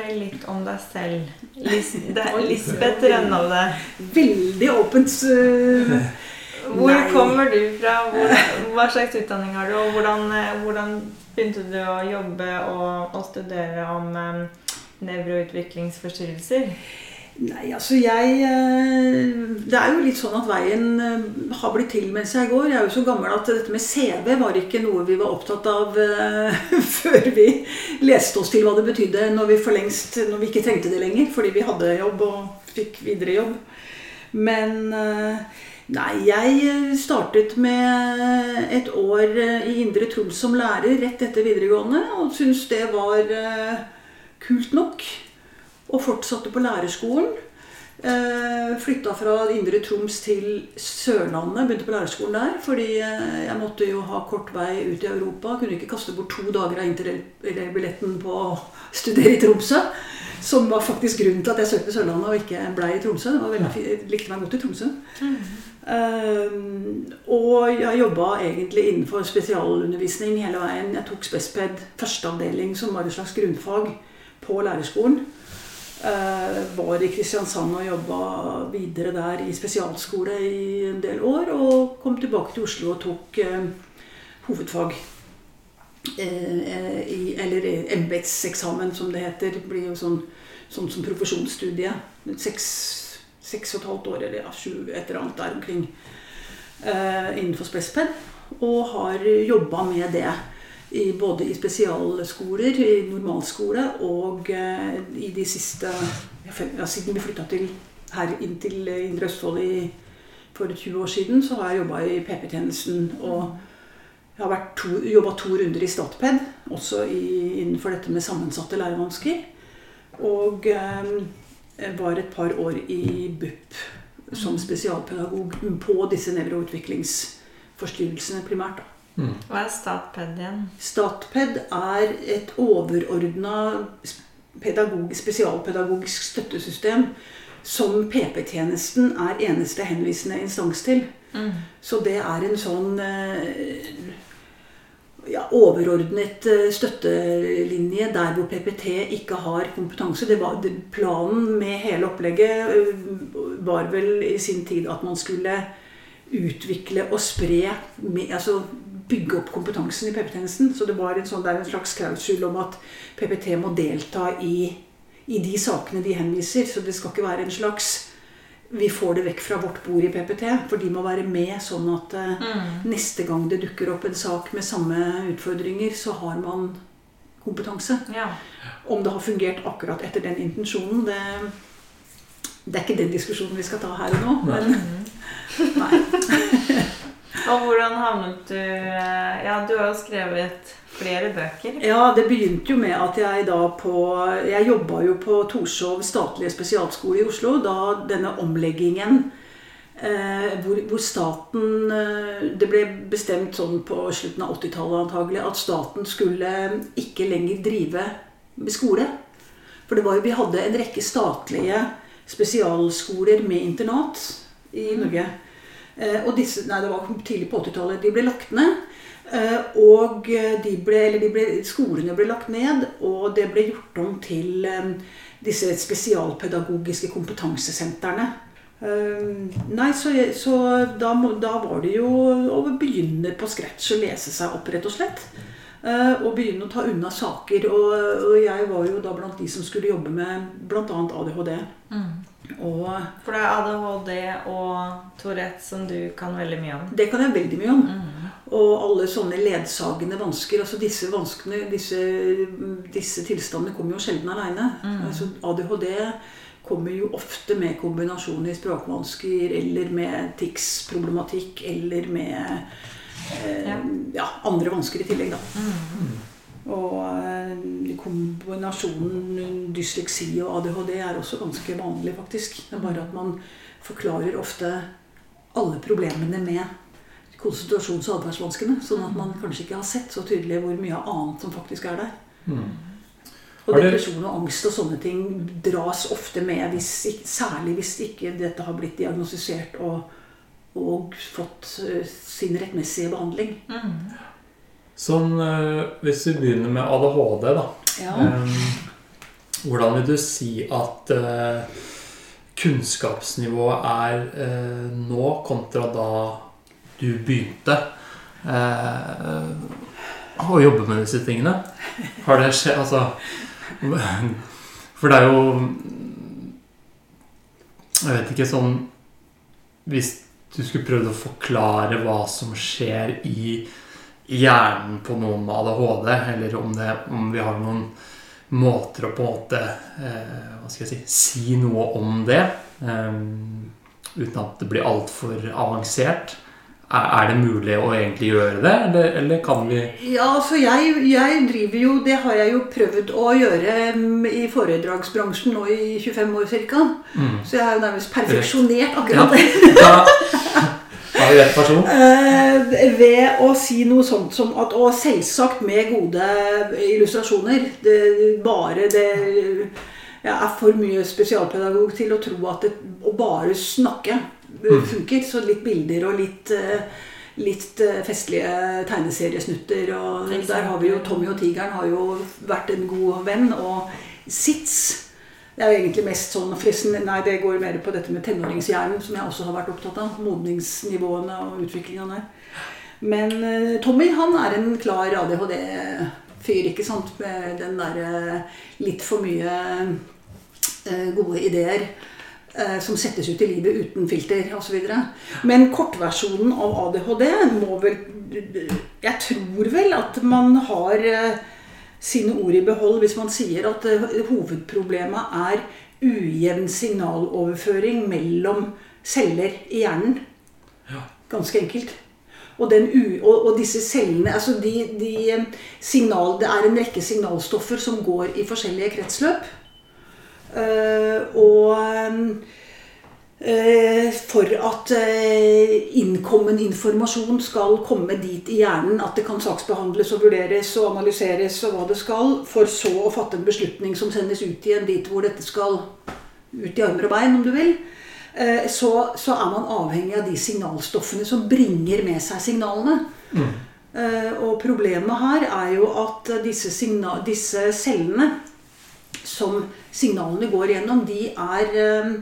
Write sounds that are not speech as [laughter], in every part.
fortell litt om deg selv. Lis [laughs] det er Lisbeth Rønnhovde. Veldig åpent. Uh, Hvor nei. kommer du fra? Hvor, hva slags utdanning har du? Og hvordan, eh, hvordan begynte du å jobbe og, og studere om um, nevroutviklingsforstyrrelser? Nei, altså jeg eh, Det er jo litt sånn at veien eh, har blitt til mens jeg går. Jeg er jo så gammel at dette med CV var ikke noe vi var opptatt av uh, [laughs] før vi leste oss til hva det betydde når vi for lengst, når vi ikke trengte det lenger fordi vi hadde jobb og fikk videre jobb. Men nei, jeg startet med et år i Indre Troms som lærer rett etter videregående og syntes det var kult nok og fortsatte på lærerskolen. Eh, Flytta fra Indre Troms til Sørlandet. Begynte på lærerskolen der. Fordi eh, jeg måtte jo ha kort vei ut i Europa. Kunne ikke kaste bort to dager av interrailbilletten på å studere i Tromsø. Som var faktisk grunnen til at jeg søkte Sørlandet og ikke ble i Tromsø. Det var veldig, jeg likte meg godt i Tromsø. Um, og jeg jobba egentlig innenfor spesialundervisning hele veien. Jeg tok Spesped førsteavdeling, som var et slags grunnfag på lærerskolen. Uh, var i Kristiansand og jobba videre der i spesialskole i en del år. Og kom tilbake til Oslo og tok uh, hovedfag. Uh, i, eller embetseksamen, som det heter. Det blir jo sånn, sånn som profesjonsstudie. Seks, seks og et halvt år eller ja, sju, et eller annet der omkring. innenfor Spesped. Og har jobba med det i, både i spesialskoler, i normalskole og eh, i de siste ja, Siden vi flytta her inn til Indre Østfold i, for 20 år siden, så har jeg jobba i PP-tjenesten. Og jeg har jobba to runder i Statped, også i, innenfor dette med sammensatte lærevansker. Og eh, var et par år i BUP som spesialpedagog på disse nevroutviklingsforstyrrelsene primært. da. Mm. Hva er Statped igjen? Statped er et overordna spesialpedagogisk støttesystem som PP-tjenesten er eneste henvisende instans til. Mm. Så det er en sånn eh, ja, overordnet eh, støttelinje der hvor PPT ikke har kompetanse. Det var, planen med hele opplegget eh, var vel i sin tid at man skulle utvikle og spre altså bygge opp kompetansen i PP-tjenesten. Så det, var en sånn, det er en slags klausul om at PPT må delta i, i, de sakene de henviser. Så det skal ikke være en slags vi får det vekk fra vårt bord i PPT. For de må være med sånn at uh, mm. neste gang det dukker opp en sak med samme utfordringer, så har man kompetanse. Ja. Om det har fungert akkurat etter den intensjonen, det, det, er ikke den diskusjonen vi skal ta her og nå. Men, mm. [laughs] nei. Og hvordan havnet du eh, Ja, du har jo skrevet flere bøker. Ja, det begynte jo med at jeg da på Jeg jobba jo på Torshov statlige spesialskole i Oslo da denne omleggingen eh, hvor, hvor, staten eh, Det ble bestemt sånn på slutten av 80-tallet antagelig at staten skulle ikke lenger drive med skole. For det var jo, vi hadde en rekke statlige spesialskoler med internat i Norge. Eh, og disse, nei, det var tidlig på 80-tallet. De ble lagt ned. Eh, og de ble, de ble, skolene ble lagt ned, og det ble gjort om til eh, disse spesialpedagogiske kompetansesentrene. Nei, så, så da, da, var det jo å begynne på scratch å lese seg opp, rett og slett. Og begynne å ta unna saker. Og, og jeg var jo da blant de som skulle jobbe med bl.a. ADHD. Mm. Og, For det er ADHD og Tourette som du kan veldig mye om? Det kan jeg veldig mye om. Mm. Og alle sånne ledsagende vansker. altså Disse vanskene, disse, disse tilstandene kommer jo sjelden aleine. Mm. Altså, ADHD kommer jo ofte med kombinasjoner i språkvansker eller med tics-problematikk eller med eh, ja. ja. andre vansker i tillegg, da. Mm. Og eh, kombinasjonen dysleksi og ADHD er også ganske vanlig, faktisk. Det er bare at man forklarer ofte alle problemene med konsentrasjons- og atferdsvanskene. Sånn at man kanskje ikke har sett så tydelig hvor mye annet som faktisk er der. Mm. Og depresjon og angst og sånne ting dras ofte med, hvis, særlig hvis ikke dette har blitt diagnostisert og, og fått uh, sin rettmessige behandling. Mm. Sånn, Hvis vi begynner med ADHD, da. Ja. hvordan vil du si at eh, kunnskapsnivået er eh, nå kontra da du begynte eh, å jobbe med disse tingene? Har det skjedd Altså For det er jo Jeg vet ikke sånn Hvis du skulle prøvd å forklare hva som skjer i hjernen på noen med ADHD, eller om, det, om vi har noen måter å på en måte eh, hva skal jeg si, si noe om det, eh, uten at det blir altfor avansert. Er, er det mulig å egentlig gjøre det, eller, eller kan vi Ja, altså jeg, jeg driver jo Det har jeg jo prøvd å gjøre mm, i foredragsbransjen nå i 25 år ca. mm. Så jeg er jo nærmest perfeksjonert Ja, akkurat det. da, [laughs] vi rett person. Eh, ved å si noe sånt som at Og selvsagt med gode illustrasjoner. Det, bare det Jeg er for mye spesialpedagog til å tro at det, å bare snakke eh, Mm. funker. Så litt bilder og litt eh, Litt eh, festlige tegneseriesnutter. Og der har vi jo Tommy og tigeren har jo vært en god venn. Og Sits det er jo egentlig mest sånn forresten, Nei, det går mer på dette med tenåringshjernen, som jeg også har vært opptatt av. Modningsnivåene og utviklinga der. Men eh, Tommy han er en klar ADHD-fyr, ikke sant? Med den derre litt for mye eh, gode ideer eh, som settes ut i livet uten filter osv. Men kortversjonen av ADHD må vel Jeg tror vel at man har eh, sine ord i behold hvis man sier at eh, hovedproblemet er ujevn signaloverføring mellom celler i hjernen. Ja. Ganske enkelt. Og, den u, og, og disse cellene altså de, de eh, signal, Det er en rekke signalstoffer som går i forskjellige kretsløp. Uh, og for at eh, innkommen informasjon skal komme dit i hjernen at det kan saksbehandles og vurderes og analyseres og hva det skal, for så å fatte en beslutning som sendes ut igjen dit hvor dette skal ut i armer og bein, om du vil, eh, så, så er man avhengig av de signalstoffene som bringer med seg signalene. Mm. Eh, Og problemet her er jo at disse, signal, disse cellene som signalene går gjennom, de er eh,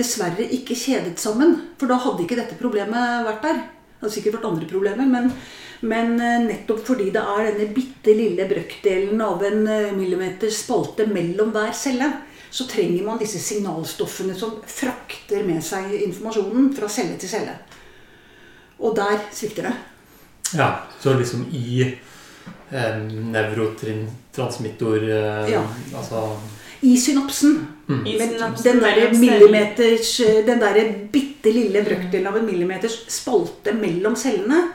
dessverre ikke kjedet sammen. For da hadde ikke dette problemet vært der. Det hadde sikkert vært andre problemer, men, men eh, nettopp fordi det er denne bitte lille brøkdelen av en millimeter spalte mellom hver celle, så trenger man disse signalstoffene som frakter med seg informasjonen fra celle til celle. Og der svikter det. Ja, så liksom i eh, nevrotransmittor eh, Ja. Altså I synapsen. mm. Men den der millimeters Den derre bitte lille brøkdelen av en millimeters spalte mellom cellene,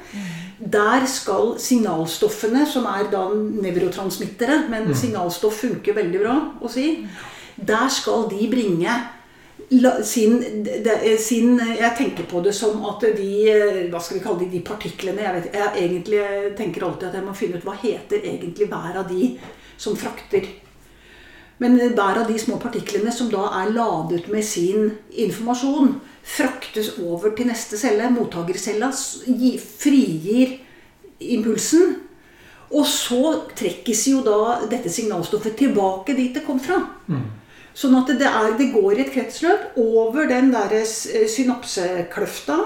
der skal signalstoffene, som er da nevrotransmittere, men Mm. signalstoff funker veldig bra å si, der skal de bringe sin, sin Jeg tenker på det som at de Hva skal vi kalle de, de partiklene Jeg, vet, jeg egentlig tenker alltid at jeg må finne ut hva heter egentlig hver av de som frakter men hver av de små partiklene som da er ladet med sin informasjon, fraktes over til neste celle. Mottakercella frigir impulsen. Og så trekkes jo da dette signalstoffet tilbake dit det kom fra. Mm. Sånn at det, er, det går i et kretsløp over den der synapsekløfta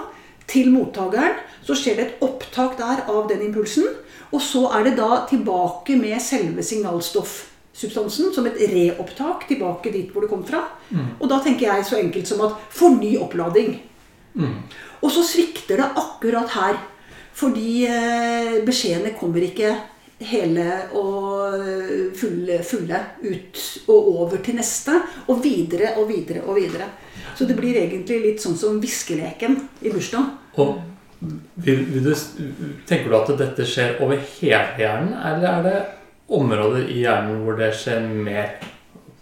til mottakeren. Så skjer det et opptak der av den impulsen. Og så er det da tilbake med selve signalstoffsubstansen som et reopptak tilbake dit hvor det kom fra. Og da tenker jeg så enkelt som at for ny opplading. Mm. Og så svikter det akkurat her. Fordi eh, beskjedene kommer ikke hele og eh, fulle, fulle ut og over til neste. Og videre og videre og videre. Så det blir egentlig litt sånn som viskeleken i bursdag. Og vil, vil du, tenker du at dette skjer over hele hjernen, eller er det områder i hjernen hvor det skjer mer?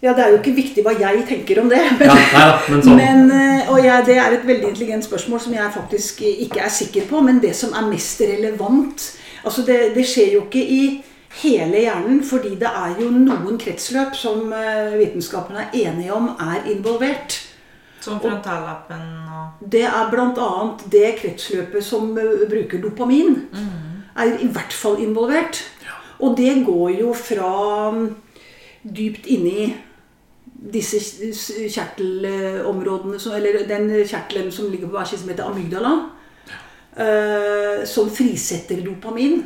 Ja, det er jo ikke viktig hva jeg tenker om det. [laughs] Men, Ja, nei men sånn men, eh, og jeg, det er et veldig intelligent spørsmål som jeg faktisk ikke er sikker på. Men det som er mest relevant altså det, det skjer jo ikke i hele hjernen, fordi det er jo noen kretsløp som eh, vitenskapen er enige om er involvert. Som frontallappen og Det er bl.a. det kretsløpet som eh, bruker dopamin. Er i hvert fall involvert. Og det går jo fra mm, dypt inni disse kjertelområdene, eller den kjertelen som ligger på hver side, som heter amygdala, eh, som frisetter dopamin.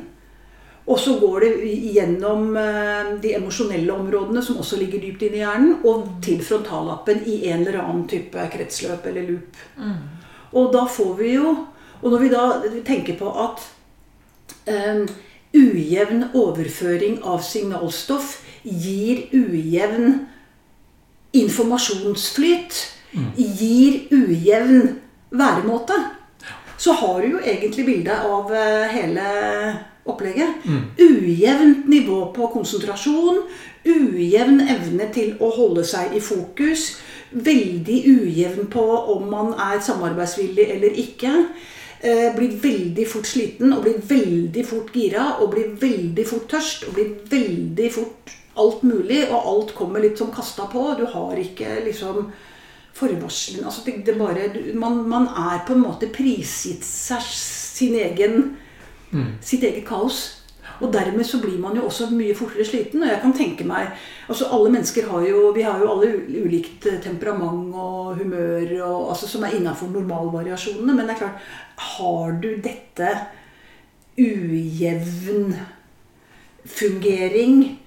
Og så går det gjennom eh, de emosjonelle områdene, som også ligger dypt inne i hjernen, og til frontallappen i en eller annen type kretsløp eller loop. Og da får vi jo Og når vi da tenker på at eh, ujevn overføring av signalstoff gir ujevn informasjonsflyt, gir ujevn væremåte, så har du jo egentlig bildet av eh, hele opplegget. Ujevnt nivå på konsentrasjon, ujevn evne til å holde seg i fokus, veldig ujevn på om man er samarbeidsvillig eller ikke. Eh, blir veldig fort sliten og blir veldig fort gira og blir veldig fort tørst og blir veldig fort alt mulig, og alt kommer litt som kasta på. Du har ikke liksom forvarselen altså det, det bare, man, man er på en måte prisgitt seg sin egen, sitt eget kaos. Og dermed så blir man jo også mye fortere sliten. Og jeg kan tenke meg altså Alle mennesker har jo Vi har jo alle ulikt eh, temperament og humør og, altså, som er innafor normalvariasjonene. Men det er klart, har du dette ujevn fungering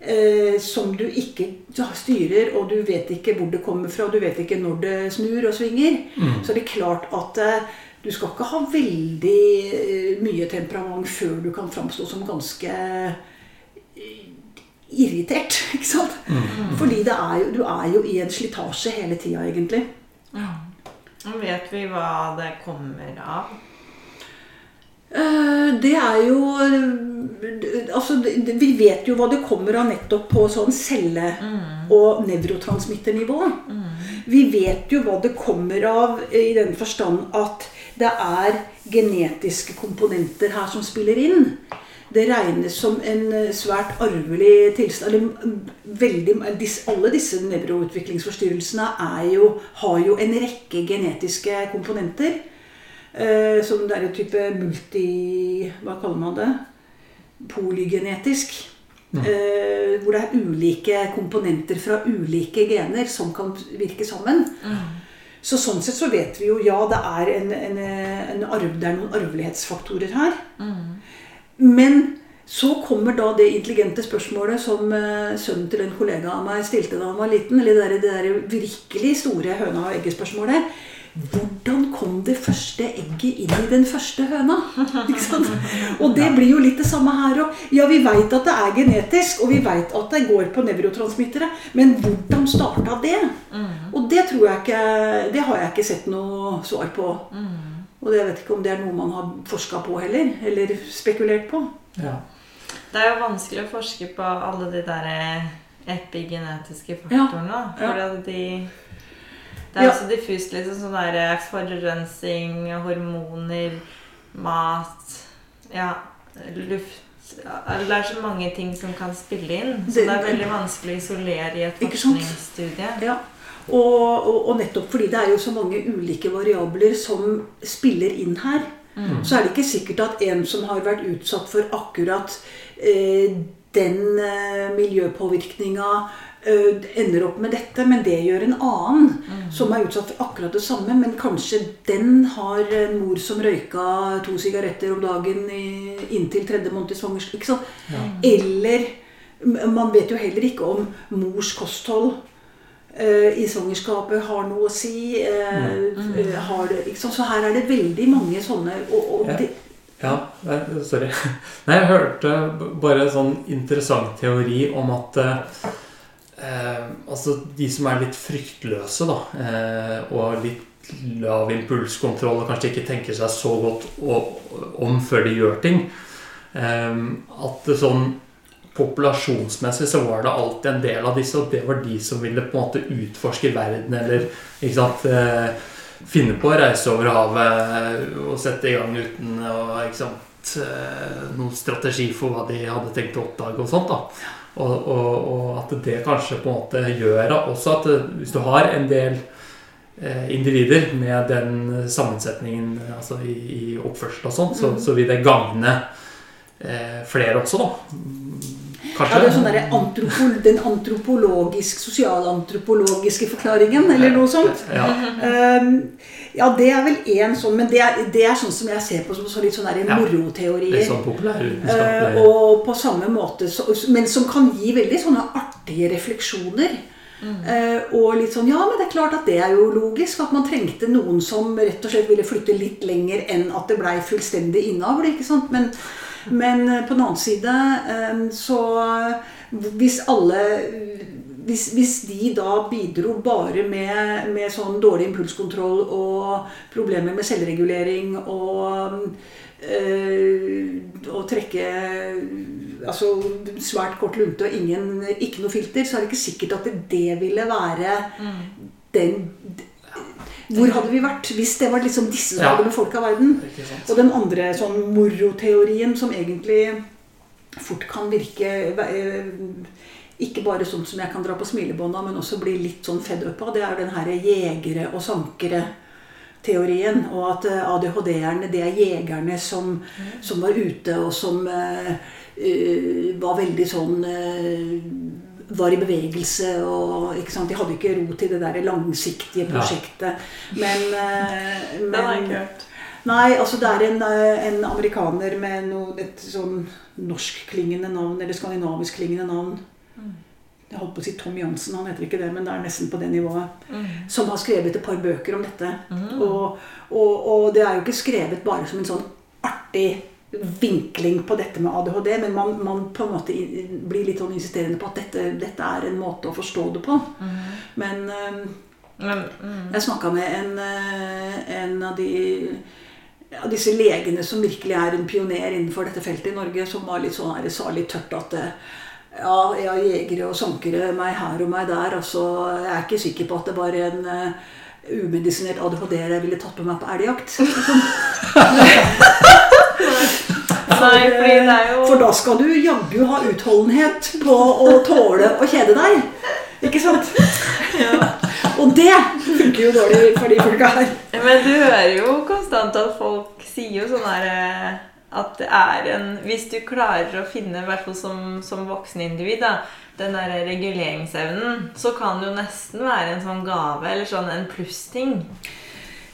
eh, som du ikke styrer, og du vet ikke hvor det kommer fra, og du vet ikke når det snur og svinger, så er det klart at eh, du skal ikke ha veldig eh, mye temperament før du kan framstå som ganske eh, irritert. [laughs] ikke sant? Fordi det er jo, du er jo i en slitasje hele tida, egentlig. Nå vet vi hva det kommer av. Eh, Det er jo Altså, vi vet jo hva det kommer av nettopp på sånn celle- og nevrotransmitternivå. Vi vet jo hva det kommer av i den forstand at det er genetiske komponenter her som spiller inn. Det regnes som en eh, svært arvelig tilstand. Eller mm, veldig, alle disse nevroutviklingsforstyrrelsene jo, har jo en rekke genetiske komponenter. Eh, som det er en type multi... Hva kaller man det? Polygenetisk. Eh, hvor det er ulike komponenter fra ulike gener som kan virke sammen. Så sånn sett så vet vi jo ja, det er, en, en, en arv, det er noen arvelighetsfaktorer her. Men så kommer da det intelligente spørsmålet som eh, sønnen til en kollega av meg stilte da han var liten. Eller det der, det der virkelig store høna og egget-spørsmålet. Hvordan kom det første egget inn i den første høna? [laughs] Ikke sant? Og det blir jo litt det samme her òg. Ja, vi veit at det er genetisk, og vi veit at det går på nevrotransmittere. Men hvordan starta det? Og det tror jeg ikke Det har jeg ikke sett noe svar på. Og jeg vet ikke om det er noe man har forska på heller. Eller spekulert på. Ja. Det er jo vanskelig å forske på alle de der eh, epigenetiske faktorene. Ja, ja. For at de Det er Ja. også diffust, liksom. Sånn der forurensing, forurensning, hormoner, mat Ja, luft Det er så mange ting som kan spille inn. Så Det- det er veldig vanskelig å isolere i et forskningsstudie. Ja. Og, og, og nettopp fordi det er jo så mange ulike variabler som spiller inn her, så er det ikke sikkert at en som har vært utsatt for akkurat eh, den eh, miljøpåvirkninga eh, ender opp med dette, men det gjør en annen som er utsatt for akkurat det samme. Men kanskje den har en mor som røyka to sigaretter om dagen i, inntil tredje måned i svangerskap. sant? Eller man vet jo heller ikke om mors kosthold uh, i svangerskapet har noe å si. eh, eh, har det, ikke sant? Så her er det veldig mange sånne og, og Ja. Ja, sorry. [laughs] Nei, jeg hørte bare en sånn interessant teori om at eh, Altså, de som er litt fryktløse, da, eh, og litt lav impulskontroll og kanskje ikke tenker seg så godt om før de gjør ting eh, At sånn populasjonsmessig så var det alltid en del av disse, og det var de som ville på en måte utforske verden, eller ikke sant eh, finne på å reise over havet og sette i gang uten å, ikke sant, eh, noen strategi for hva de hadde tenkt å oppdage og sånt. da. Og, og, og at det kanskje på en måte gjør også at eh, hvis du har en del eh, individer med den sammensetningen altså i, i oppførsel og sånt, så, så vil det gagne eh, flere også, da. Kanskje? Ja, det er sånn der antropo, Den antropologisk, sosialantropologiske forklaringen, eller noe sånt. Ja. Um, ja, det er vel én sånn, men det er, det er sånn som jeg ser på som så litt sånn der Ja. moroteorier. Litt sånn Eh, Uh, og på samme måte, så, men som kan gi veldig sånne artige refleksjoner. Eh, og litt sånn, ja, men det er klart at det er jo logisk. At man trengte noen som rett og slett ville flytte litt lenger enn at det blei fullstendig innavl. ikke sant? Men, men eh, på den annen side eh, så Hvis alle hvis, hvis de da bidro bare med, med sånn dårlig impulskontroll og problemer med selvregulering og øh, å trekke altså svært kort lunte og ingen, ikke noe filter, så er det ikke sikkert at det, det ville være den Hvor hadde vi vært hvis det var liksom disse som Ja. hadde med verden? av verden? Og den andre sånn moroteorien som egentlig fort kan virke eh, ikke bare sånn som jeg kan dra på smilebånda, men også bli litt sånn fed up av, det er den her jegere og sankere-teorien. Og at eh, ADHD-erne, det er jegerne som, som var ute, og som eh, eh, var veldig sånn uh, var i bevegelse og ikke sant? De hadde ikke ro til det der langsiktige Ja. prosjektet. Men, eh, Den har jeg ikke hørt. Nei, altså det er en, en amerikaner med noe, et sånn norskklingende navn, eller skandinavisk-klingende navn. Jeg holdt på å si Tom Johnsen, han heter ikke det, men det er nesten på det nivået. Som har skrevet et par bøker om dette. Og, og, og det er jo ikke skrevet bare som en sånn artig vinkling på dette med ADHD, men man, man på en måte blir litt sånn insisterende på at dette, dette er en måte å forstå det på. Men eh, Men, mm. jeg snakka med en, eh, en av de av disse legene som virkelig er en pioner innenfor dette feltet i Norge, som var litt sånn sa litt tørt at eh, ja, har jegere og sankere, meg her og meg der. Altså, jeg er ikke sikker på at det var en uh, umedisinert ADHD jeg ville tatt med meg på elgjakt. [laughs] Er jo For da skal du jaggu ha utholdenhet på å tåle å kjede deg. Ikke sant? Og det funker jo dårlig for de folka her. Men du hører jo konstant at folk sier jo sånn her eh, At det er en Hvis du klarer å finne, i hvert fall som, som voksenindivid, da, den der reguleringsevnen, så kan det jo nesten være en sånn gave, eller sånn en plussting.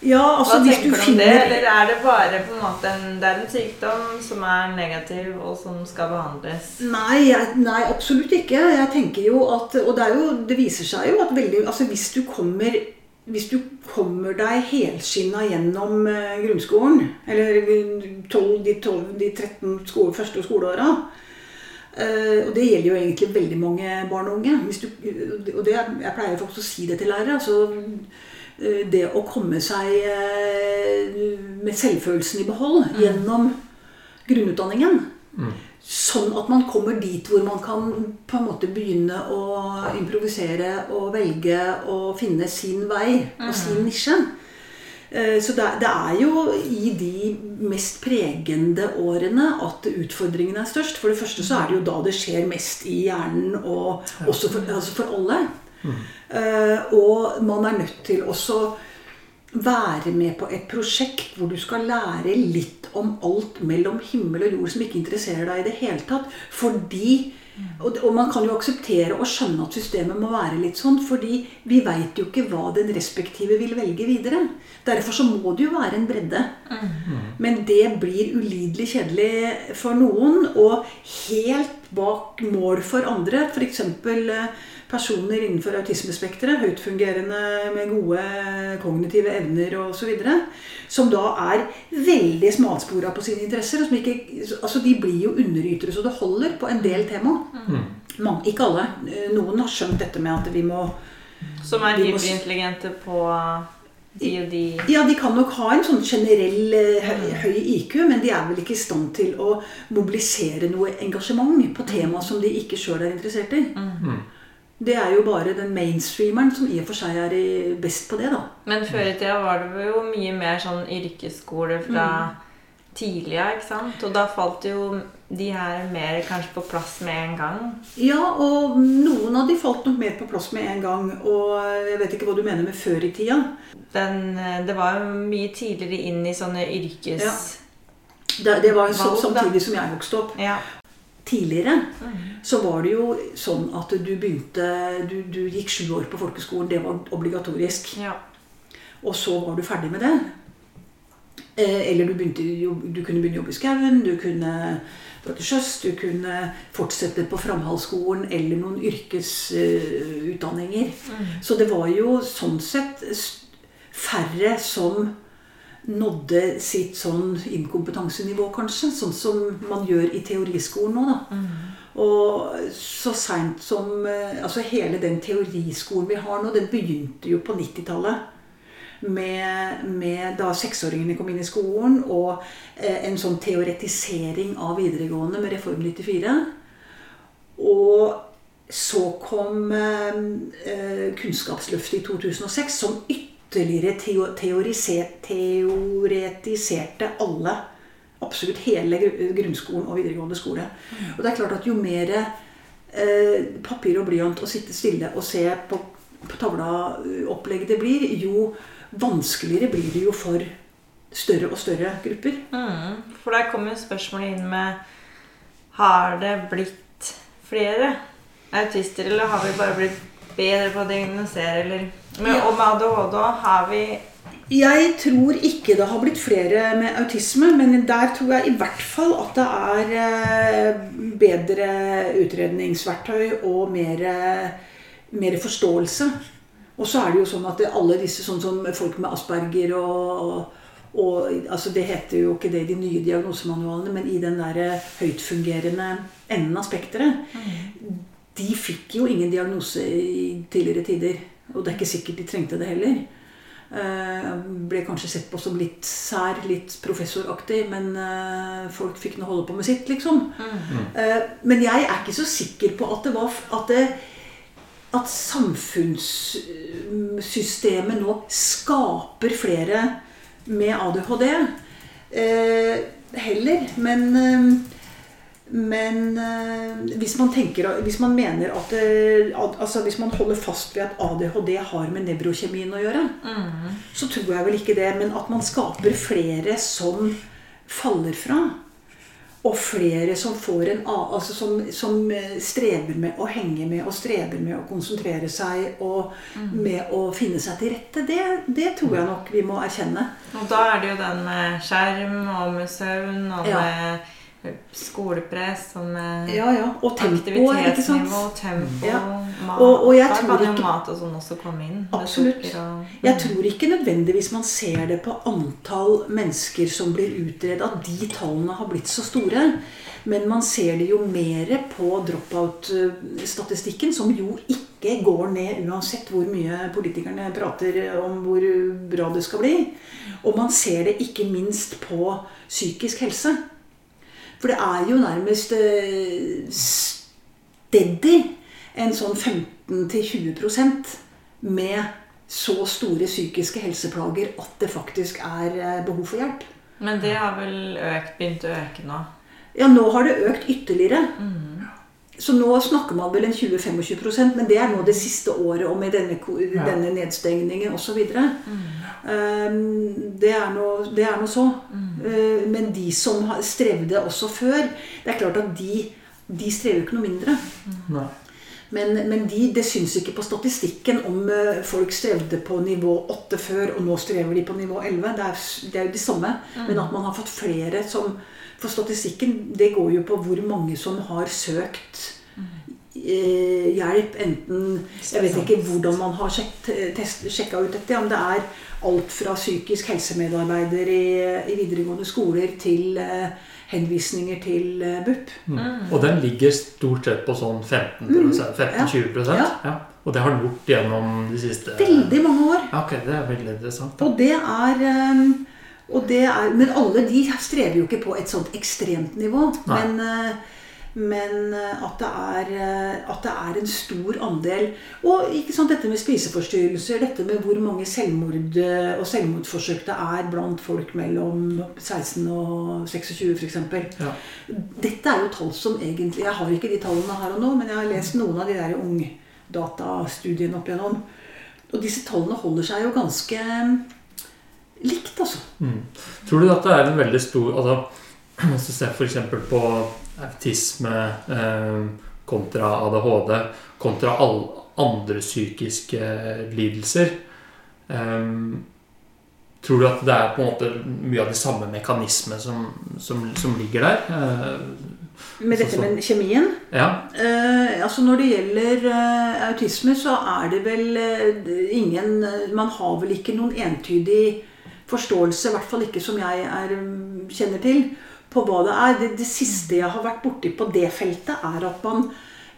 Ja, altså Hva hvis du du om det? finner Eller er det bare på en måte en, det er en sykdom som er negativ, og som skal behandles? Nei, jeg, nei, absolutt ikke. Jeg tenker jo at Og det, jo, det viser seg jo at veldig Altså hvis du kommer hvis du kommer deg helskinna gjennom eh, grunnskolen, eller 12, de, 12, de 13 skole, første skoleåra eh, Og det gjelder jo egentlig veldig mange barn og unge. Du, og det, jeg pleier faktisk å si det til lærere. altså eh, det å komme seg med selvfølelsen i behold gjennom grunnutdanningen. Sånn at man kommer dit hvor man kan på en måte begynne å improvisere og velge og finne sin vei og sin nisje. Eh, Så det, er- det er jo i de mest pregende årene at utfordringene er størst. For det første så er det jo da det skjer mest i hjernen, og også for, altså for alle. Eh, Og man er nødt til også være med på et prosjekt hvor du skal lære litt om alt mellom himmel og jord som ikke interesserer deg i det hele tatt. Fordi og, man kan jo akseptere og skjønne at systemet må være litt sånn, fordi vi veit jo ikke hva den respektive vil velge videre. Derfor så må det jo være en bredde. Men det blir ulidelig kjedelig for noen, og helt bak mål for andre. F.eks. personer innenfor autismespekteret, høytfungerende med gode kognitive evner osv. Som da er veldig smalspora på sine interesser. Og som ikke, altså de blir jo underytere så det holder på en del tema. Mange, ikke alle. Noen har skjønt dette med at vi må Som er hyperintelligente på de og de Ja, de kan nok ha en sånn generell eh, høy, IQ, men de er vel ikke i stand til å mobilisere noe engasjement på tema som de ikke sjøl er interessert i. Det er jo bare den mainstreameren som i og for seg er best på det, da. Men før i tida var det jo mye mer sånn yrkesskole fra mm. tidligere, ikke sant? Og da falt jo de her mer kanskje på plass med en gang. Ja, og noen av de falt nok mer på plass med en gang. Og jeg vet ikke hva du mener med før i tida. Den, eh, det var jo mye tidligere inn i sånne yrkes... Det, det var så, samtidig som jeg vokste opp. Ja. Tidligere, Mm. så var det jo sånn at du begynte Du, du gikk sju år på folkeskolen. Det var obligatorisk. Ja. Og så var du ferdig med det. Eh, Eller du, begynte, du kunne begynne å jobbe i skauen, du kunne dra til sjøs, du kunne fortsette på Framhaldsskolen eller noen yrkesutdanninger. Mm. Så det var jo sånn sett færre som nådde sitt sånn inkompetansenivå, kanskje. Sånn som man gjør i teoriskolen nå, da. Mm. Og så seint som eh, Altså hele den teoriskolen vi har nå, den begynte jo på 90-tallet. Med, med da seksåringene kom inn i skolen, og eh, en sånn teoretisering av videregående med Reform 94. Og så kom eh, eh, Kunnskapsløftet i 2006, som ytterligere teorise teoretiserte alle. Absolutt hele grunnskolen og videregående skole. Og det er klart at jo mer eh, papir og blyant å sitte stille og se på, på tavla-opplegget det blir, jo vanskeligere blir det jo for større og større grupper. Mm. For der kommer spørsmålet inn med Har det blitt flere autister, eller har vi bare blitt bedre på å diagnosere, eller men, Ja. Og med ADHD har vi Jeg tror ikke det har blitt flere med autisme, men der tror jeg i hvert fall at det er eh, bedre utredningsverktøy og mer, mer forståelse. Og så er det jo sånn at alle disse, sånn som folk med Asperger og, og altså Det heter jo ikke det i de nye diagnosemanualene, men i den der høytfungerende enden av spekteret. De fikk jo ingen diagnose i tidligere tider. Og det er ikke sikkert de trengte det heller. Eh, ble kanskje sett på som litt sær, litt professoraktig, men eh, folk fikk nå holde på med sitt, liksom. Mm. men jeg er ikke så sikker på at det var at det, at samfunnssystemet nå skaper flere med ADHD. Eh, heller. Men, eh, men eh, hvis man tenker Hvis man mener at det, al- altså Hvis man holder fast ved at ADHD har med nevrokjemien å gjøre, mm. så tror jeg vel ikke det. Men at man skaper flere som faller fra. Og flere som, får en, altså som, som eh, strever med å henge med og strever med å konsentrere seg og med å finne seg til rette. Det, det tror jeg nok vi må erkjenne. Og da er det jo den med skjerm og med søvn og Ja. med skolepress og med Ja, ja. Og tempo, aktivitetsnivå, tempo, Ja. mat. Og- og da kan jo mat og sånn også komme inn. Absolutt. Og, Jeg tror ikke nødvendigvis man ser det på antall mennesker som blir utredet, at de tallene har blitt så store. Men man ser det jo mer på dropout-statistikken, som jo ikke går ned uansett hvor mye politikerne prater om hvor bra det skal bli. Og man ser det ikke minst på psykisk helse. For det er jo nærmest eh, steady en sånn 15-20% med så store psykiske helseplager at det faktisk er eh, behov for hjelp. Men det har vel økt, begynt å øke nå. Ja, nå har det økt ytterligere. Mm. Så nå snakker man vel en 20-25% men det er nå det siste året og med denne, denne nedstengningen osv. Mm. Um, det, er nå- det er så. Mm. Uh, men de som strevde også før, det er klart at de, de strever ikke noe mindre. Mm. Men, men de, det syns ikke på statistikken om eh, folk strevde på nivå 8 før, og nå strever de på nivå 11. Det er, det er jo det samme. Men at man har fått flere som For statistikken, det går jo på hvor mange som har søkt eh, hjelp. Enten Jeg vet ikke hvordan man har sjekka ut dette. Om det er alt fra psykisk helsemedarbeider i, i videregående skoler til eh, henvisninger til eh, BUP. Mm. Og den ligger stort sett på sånn 15-20 Ja. ja. Og det har den gjort gjennom de siste Veldig mange år. Ja, ok, Det er veldig interessant. Da. Og det er, eh, er Men alle de strever jo ikke på et sånt ekstremt nivå. Nei. Men, eh, men eh, at, det er, eh, at det er en stor andel Og ikke sant, dette med spiseforstyrrelser, dette med hvor mange selvmord og selvmordsforsøk det er blant folk mellom 16 og 26 f.eks. Ja. Dette er jo tall som egentlig Jeg har ikke de tallene her og nå, men jeg har lest noen av de der ungdatastudiene opp igjennom. Og disse tallene holder seg jo ganske likt, altså. Mm. Tror du at det er en veldig stor altså, [clears throat] Hvis du ser f.eks. på autisme eh, kontra ADHD kontra alle andre psykiske lidelser. Eh, tror du at det er på en måte mye av de samme mekanismene som, som, som ligger der? Eh, Med dette så- med kjemien ja. Eh, altså Når det gjelder eh, autisme, så er det vel eh, ingen eh, Man har vel ikke noen entydig forståelse, i hvert fall ikke som jeg er, mm, kjenner til, på hva det er. Det, det siste jeg har vært borti på det feltet, er at man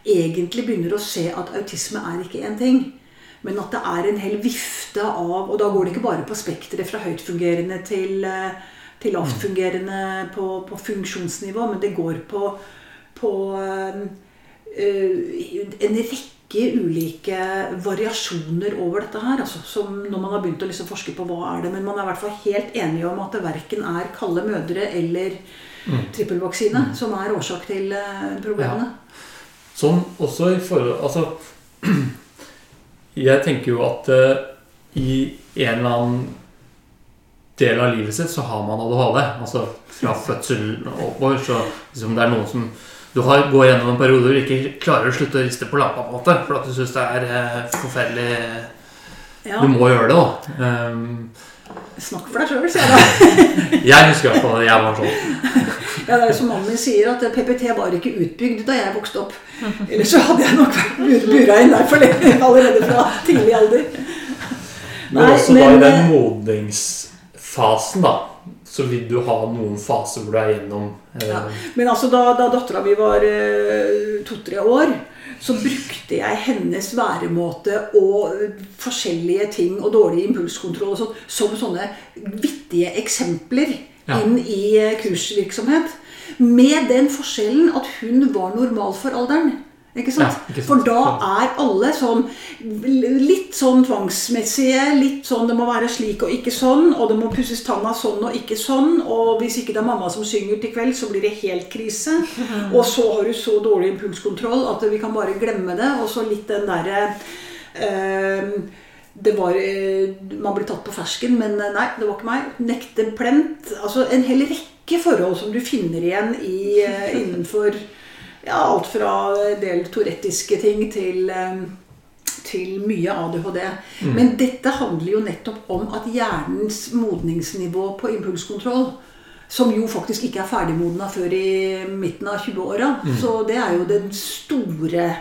egentlig begynner å se at autisme er ikke én ting. Men at det er en hel vifte av Og da går det ikke bare på spekteret fra høytfungerende til, eh, til lavtfungerende på, på funksjonsnivå, men det går på, på eh, en rekke ulike variasjoner over dette her. Altså, som når man har begynt å liksom forske på hva er det, Men man er i hvert fall helt enige om at det verken er kalde mødre eller trippelvaksine som er årsak til problemene. problemene. Sånn også i forhold Altså [clears throat] Jeg tenker jo at uh, i en eller annen del av livet sitt så har man ADHD. Altså fra fødsel og oppover. Så liksom det er noen som du har, går gjennom en periode hvor du ikke klarer å slutte å riste på lampa, på en måte, for at du syns det er eh, forferdelig Ja. Du må gjøre det, da. Um, Snakk for deg sjøl, sier jeg da. [laughs] jeg husker i hvert fall at jeg var sånn. [laughs] Ja, det er som mannen min sier, at PPT var ikke utbygd da jeg vokste opp. Ellers så hadde jeg nok vært bura inn der for lenge, allerede fra tidlig alder. Men Nei, også da i den eh, modningsfasen, da, så vil du ha noen faser hvor du er gjennom eh, Ja. Men altså da, da dattera mi var eh, to-tre år, så brukte jeg hennes væremåte og eh, forskjellige ting og dårlig impulskontroll og sånn, som sånne vittige eksempler Ja. inn i eh, kursvirksomhet. Med den forskjellen at hun var normal for alderen. Ikke sant? Ja, ikke sant. For da er alle sånn litt sånn tvangsmessige. Litt sånn det må være slik og ikke sånn. Og det må pusses tanna sånn og ikke sånn. Og hvis ikke det er mamma som synger til kveld, så blir det helt krise. [laughs] Og så har du så dårlig impulskontroll at vi kan bare glemme det. Og så litt den derre øh, det var, eh, Man blir tatt på fersken, men eh, nei, det var ikke meg. Nekte plent. Altså en hel rekke forhold som du finner igjen i, eh, innenfor ja, alt fra en del torettiske ting til, eh, til mye ADHD. Men dette handler jo nettopp om at hjernens modningsnivå på impulskontroll som jo faktisk ikke er ferdigmodna før i midten av 20-åra. Så det er jo den store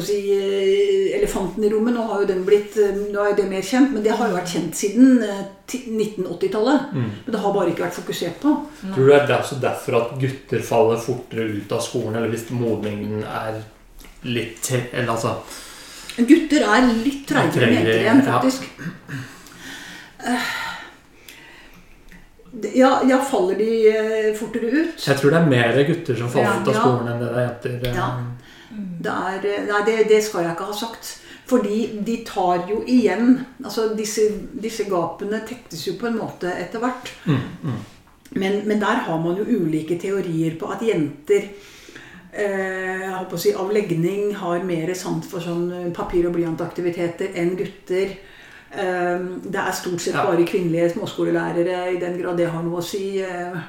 si, eh, elefanten i rommet. Nå har jo den blitt, eh, nå er jo det mer kjent, men det har jo vært kjent siden eh, 1980-tallet. Men det har bare ikke vært fokusert på. Tror du det er også derfor at gutter faller fortere ut av skolen, eller hvis modningen er litt til Eller altså Gutter er litt treigere enn jenter igjen, Ja. faktisk. Ja. Ja, ja, faller de fortere ut? Jeg tror det er mer gutter som faller Ja. ut av Ja. skolen enn det det er jenter. Ja. Det er, nei, det, det skal jeg ikke ha sagt. Fordi de tar jo igjen altså Disse, disse gapene tettes jo på en måte etter hvert. Mm, mm. Men, men der har man jo ulike teorier på at jenter eh, håper å si, av legning har mer sant for sånn eh, papir- og blyantaktiviteter enn gutter. Eh, det er stort sett bare kvinnelige småskolelærere, i den grad det har noe å si. Eh,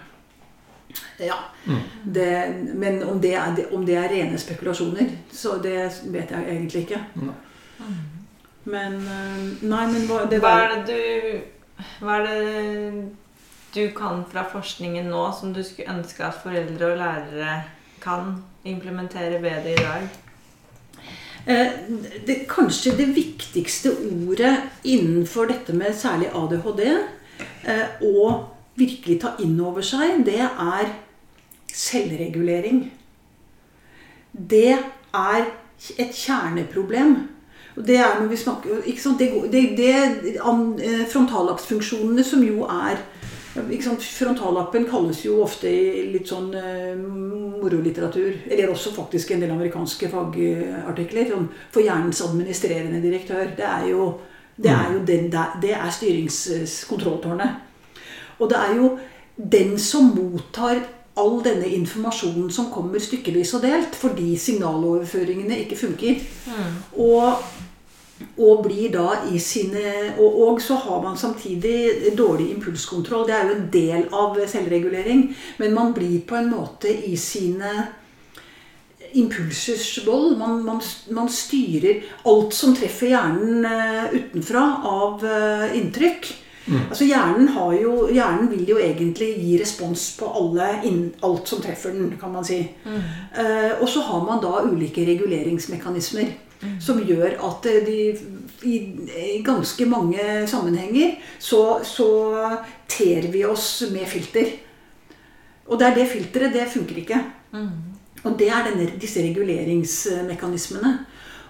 ja. Mm. Det, men om det, er, om det er rene spekulasjoner, så det vet jeg egentlig ikke. Mm. Men eh, Nei, men hva, det Hva er det du Hva er det du kan fra forskningen nå som du skulle ønske at foreldre og lærere kan implementere bedre i dag? Eh, det, kanskje det viktigste ordet innenfor dette med særlig ADHD, eh, å virkelig ta inn over seg, det er selvregulering. Det er et kjerneproblem. Og det er når vi snakker? Det, det, det, eh, Frontallappsfunksjonene, som jo er? Frontallappen kalles jo ofte i litt sånn uh, morolitteratur, eller også faktisk en del amerikanske fagartikler, sånn for hjernens administrerende direktør. Det er jo, det er, jo den, det er styringskontrolltårnet. Og det er jo den som mottar all denne informasjonen som kommer stykkevis og delt, fordi signaloverføringene ikke funker. Og og blir da i sine og, og så har man samtidig dårlig impulskontroll. Det er jo en del av selvregulering. Men man blir på en måte i sine impulsers vold. Man, man, man styrer alt som treffer hjernen eh, utenfra av eh, inntrykk. Altså hjernen, har jo, hjernen vil jo egentlig gi respons på alle, alt som treffer den, kan man si. Eh, og så har man da ulike reguleringsmekanismer. Som gjør at eh, de i, i ganske mange sammenhenger så, så ter vi oss med filter. Og det er det filteret, det funker ikke. Og det er denne, disse reguleringsmekanismene.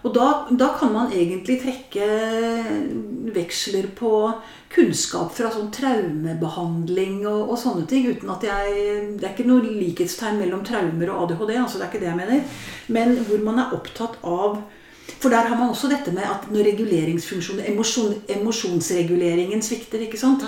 Og da, da kan man egentlig trekke veksler på kunnskap fra sånn traumebehandling og, og sånne ting. uten at jeg, Det er ikke noe likhetstegn mellom traumer og ADHD. altså det er ikke det jeg mener, Men hvor man er opptatt av for der har man også dette med at når reguleringsfunksjonen, emosjon, emosjonsreguleringen svikter ikke sant?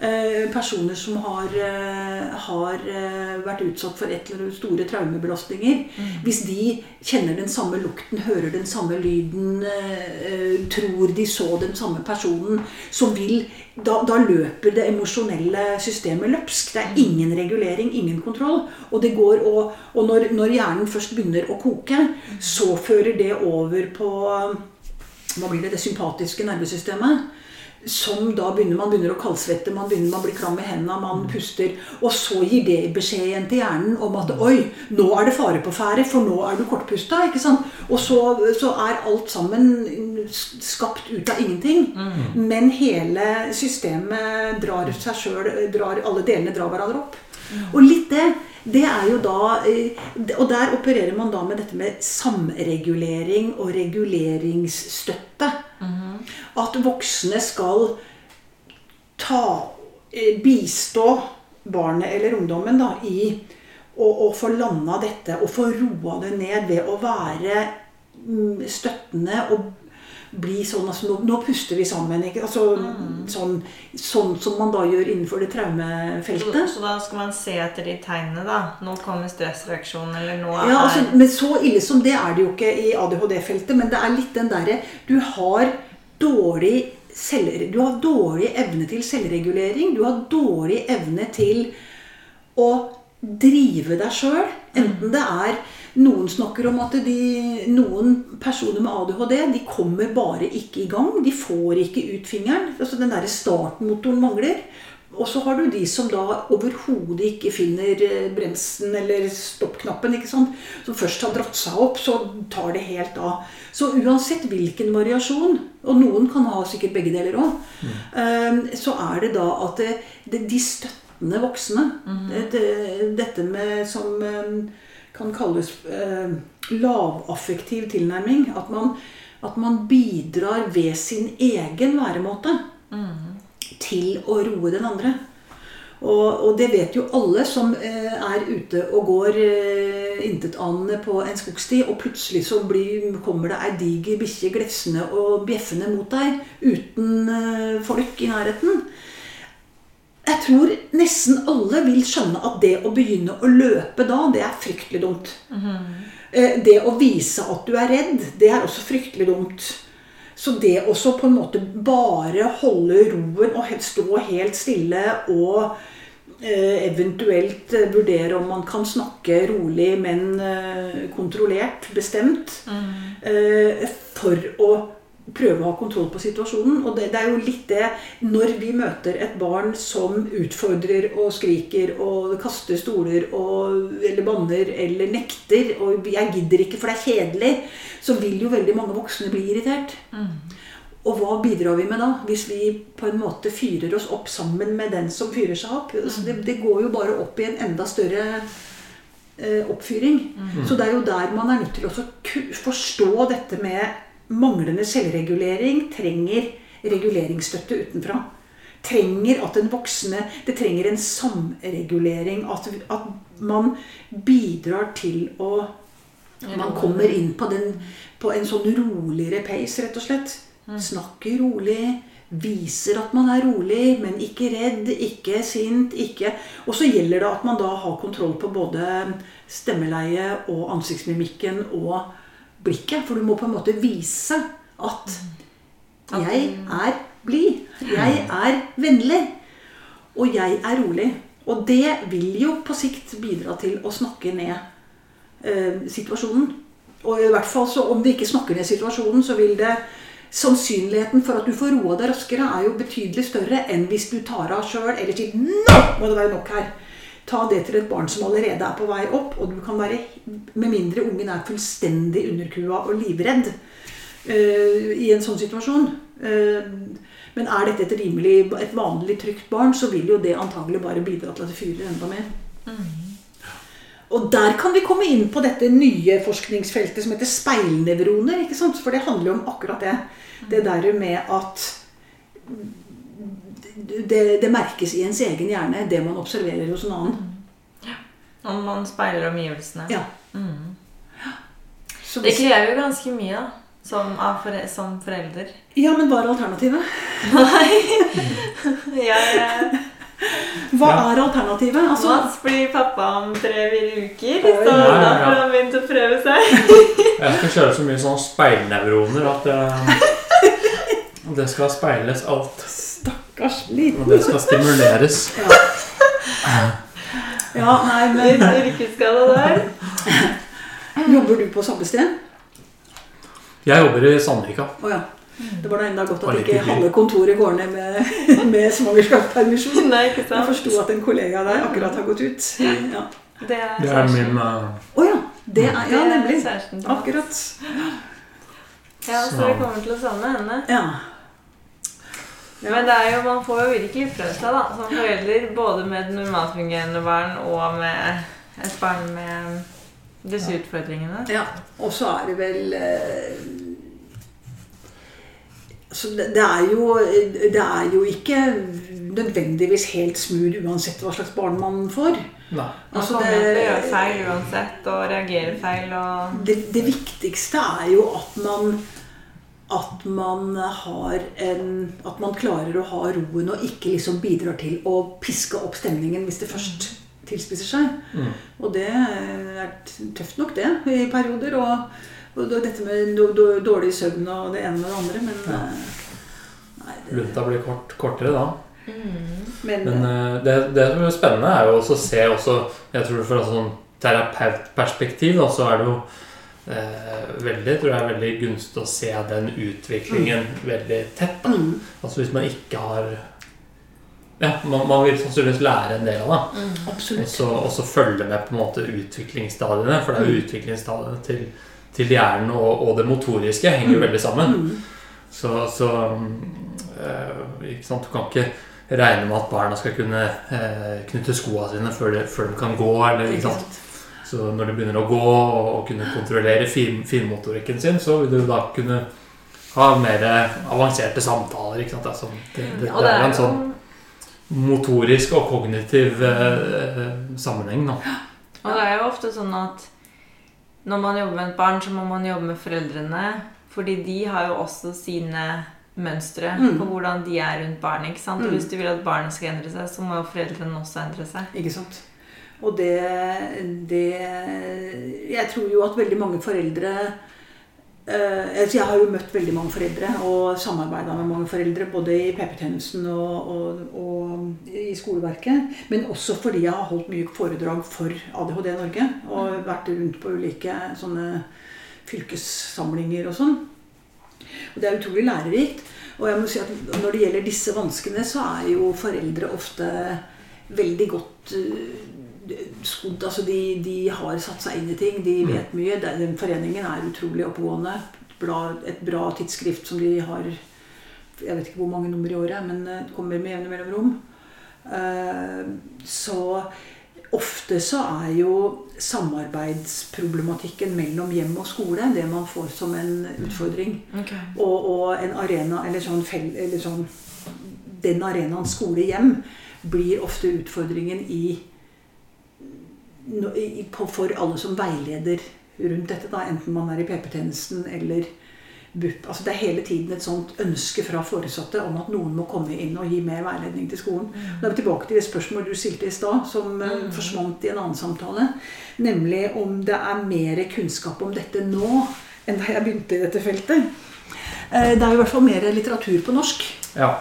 Eh, personer som har, eh, har eh, vært utsatt for et eller annet store traumebelastninger. Hvis de kjenner den samme lukten, hører den samme lyden, eh, eh, tror de så den samme personen, så vil da, da løper det emosjonelle systemet løpsk. Det er ingen regulering, ingen kontroll. Og, det går, og, og når, når hjernen først begynner å koke, så fører det over på hva blir det, det sympatiske nervesystemet. Som da begynner man begynner å kaldsvette, man begynner man blir klam i hendene, man puster. Og så gir det beskjed igjen til hjernen om at oi, nå er det fare på ferde, for nå er du kortpusta. ikke sant? Og så, så er alt sammen skapt ut av ingenting. Men hele systemet drar seg sjøl Alle delene drar hverandre opp. Og litt det det er jo da Og der opererer man da med dette med samregulering og reguleringsstøtte. At voksne skal ta Bistå barnet eller ungdommen da, i å, få landa dette og få roa det ned ved å være støttende og bli sånn altså, nå, nå, puster vi sammen. Altså, mm. sånn, sånn, som man da gjør innenfor det traumefeltet. Så, så, da skal man se etter de tegnene, da? Nå kommer stressreaksjonen, eller nå er ja, altså, Men så ille som det er det jo ikke i ADHD-feltet. Men det er litt den derre Du har dårlig selv, Du har dårlig evne til selvregulering. Du har dårlig evne til å drive deg sjøl. Enten det er noen snakker om at de, noen personer med ADHD de kommer bare ikke i gang. De får ikke ut fingeren. altså Den derre startmotoren mangler. Og så har du de som da overhodet ikke finner bremsen eller stoppknappen. ikke sant? Som først har dratt seg opp, så tar det helt av. Så uansett hvilken variasjon, og noen kan ha sikkert begge deler òg, mm. så er det da at det, det, de støttende voksne mm. det, Dette med som kan kalles eh, lavaffektiv tilnærming. At man, at man, bidrar ved sin egen væremåte mm. til å roe den andre. Og, og, det vet jo alle som eh, er ute og går eh, intetanende på en skogsti, og plutselig så blir, kommer det ei diger bikkje glefsende og bjeffende mot deg uten eh, folk i nærheten. Jeg tror nesten alle vil skjønne at det å begynne å løpe da, det er fryktelig dumt. Mm. Det å vise at du er redd, det er også fryktelig dumt. Så det å på en måte bare holde roen og stå helt stille og eh, eventuelt vurdere om man kan snakke rolig, men eh, kontrollert, bestemt, mm. for å prøve å ha kontroll på situasjonen. Og det, det, er jo litt det Når vi møter et barn som utfordrer og skriker og kaster stoler og, eller banner eller nekter og 'jeg gidder ikke, for det er kjedelig', så vil jo veldig mange voksne bli irritert. Mm. Og hva bidrar vi med da? Hvis vi på en måte fyrer oss opp sammen med den som fyrer seg opp? Altså det, det, går jo bare opp i en enda større eh, oppfyring. Mm. Så det er jo der man er nødt til å forstå dette med manglende selvregulering trenger reguleringsstøtte utenfra. Trenger at den voksne Det trenger en samregulering. At, at man bidrar til å Man kommer inn på, den, på en sånn roligere pace, rett og slett. Mm. Snakker rolig. Viser at man er rolig, men ikke redd, ikke sint. ikke... Og så gjelder det at man da har kontroll på både stemmeleie og ansiktsmimikken og blikket. For du må på en måte vise at Jeg er blid. Jeg er vennlig. Og jeg er rolig. Og det vil jo på sikt bidra til å snakke ned eh, situasjonen. Og i hvert fall så om det ikke snakker ned situasjonen, så vil det Sannsynligheten for at du får roa deg raskere, er jo betydelig større enn hvis du tar av sjøl eller sier 'Nå må det være nok her'. Ta det til et barn som allerede er på vei opp, og du kan være Med mindre ungen er fullstendig underkua og livredd uh, i en sånn situasjon. Uh, men er dette et rimelig, et vanlig trygt barn, så vil jo det antagelig bare bidra til at det fyrer enda mer. Og der kan vi komme inn på dette nye forskningsfeltet som heter speilnevroner. ikke sant? For det handler jo om akkurat det. Det der med at det, det merkes i ens egen hjerne, det man observerer hos en annen. Om man speiler omgivelsene. Ja. Mm. Det krever jo ganske mye, da. Som, av fore som forelder. ja, men hva er alternativet? Nei [laughs] ja, ja. Hva Ja. er alternativet? Altså, Mats blir pappa om tre-fire uker, Oi. så Ja, ja, da ja. får han begynt å prøve seg. [laughs] Jeg skal kjøre så mye sånn speilnevroner at det, [laughs] det skal speiles alt. Stakkars Og det skal stimuleres. Ja. ja, nei, ikke men yrkesskada der. Jobber du på samme sted? Jeg jobber i Sandvika. Oh, ja. Det var da enda godt at ikke halve kontoret går ned med, med svangerskapspermisjon. Jeg sant? forsto at en kollega der akkurat har gått ut. Ja. Det er, Det er min uh... Oh, ja. Det er, ja, nemlig. Akkurat. Ja, så det kommer til å savne henne. Ja. Men det er jo, man får jo virkelig prøvd seg da, som forelder, både med et normalfungerende barn og med et barn med disse utfordringene. ja. Og så er det vel eh, så det, det, er jo, det er jo ikke nødvendigvis helt smooth uansett hva slags barn man får. Nei. Man Altså, kommer til å gjøre feil uansett, og reagere feil, og... det, det viktigste er jo at man at man har en At man klarer å ha roen og ikke liksom bidrar til å piske opp stemningen hvis det først tilspisser seg. Mm. Og det er tøft nok, det, i perioder. Og, og dette med dårlig søvn og det ene med det andre. Men, Ja. eh, nei, det, Lunta blir kort, kortere da. Mm. men, Men eh, det, det som er spennende, er jo også å se også Jeg tror fra et sånn terapeutperspektiv da, så er det jo eh, veldig, tror jeg er veldig gunstig å se den utviklingen veldig tett. da. mm, Altså hvis man ikke har Ja, man, man vil sannsynligvis lære en del av det. Mm. Og så, følge med på en måte utviklingsstadiene. For det er jo Mm. utviklingsstadiene til, til hjernen og, og det motoriske henger jo Mm. veldig sammen. Mm, Så, så øh, ikke sant? Du kan ikke regne med at barna skal kunne øh, knytte skoene sine før de, før de kan gå. Eller, ikke sant? Så når du begynner å gå og, kunne kontrollere fin, finmotorikken sin, så vil du da kunne ha mer avanserte samtaler. Ikke sant? Det, er sånn, det, det, Og det det er er en sånn motorisk og kognitiv eh, sammenheng. Da. Og det er jo ofte sånn at når man jobber med et barn, så må man jobbe med foreldrene. Fordi de har jo også sine mønstre Mm. på hvordan de er rundt barnet. ikke sant? Og Mm. hvis du vil at barnet skal endre seg, så må jo foreldrene også endre seg. Ikke sant? Og det, det Jeg tror jo at veldig mange foreldre eh, altså Jeg har jo møtt veldig mange foreldre og samarbeida med mange foreldre, både i PP-tjenesten og, og, og i skoleverket. Men også fordi jeg har holdt mye foredrag for ADHD Norge. Og vært rundt på ulike sånne fylkessamlinger og sånn. Og det er utrolig lærerikt. Og jeg må si at når det gjelder disse vanskene, så er jo foreldre ofte veldig godt eh, skodd. Altså de, de har satt seg inn i ting, de vet mye. Den foreningen er utrolig oppegående. Et bra- tidsskrift som de har Jeg vet ikke hvor mange nummer i året, men det kommer med jevne mellomrom. Eh, Så ofte så er jo samarbeidsproblematikken mellom hjem og skole det man får som en utfordring. Og, og en arena, eller sånn, fel, eller sånn Den arenaen skole-hjem blir ofte utfordringen i, For alle som veileder rundt dette, da, enten man er i PP-tjenesten eller BUP. Altså det er hele tiden et sånt ønske fra foresatte om at noen må komme inn og gi mer veiledning til skolen. Da er vi tilbake til det spørsmålet du stilte i stad, som eh, Mm. forsvant i en annen samtale. Nemlig om det er mer kunnskap om dette nå enn da jeg begynte i dette feltet. Eh, Det er jo i hvert fall mer litteratur på norsk. Ja.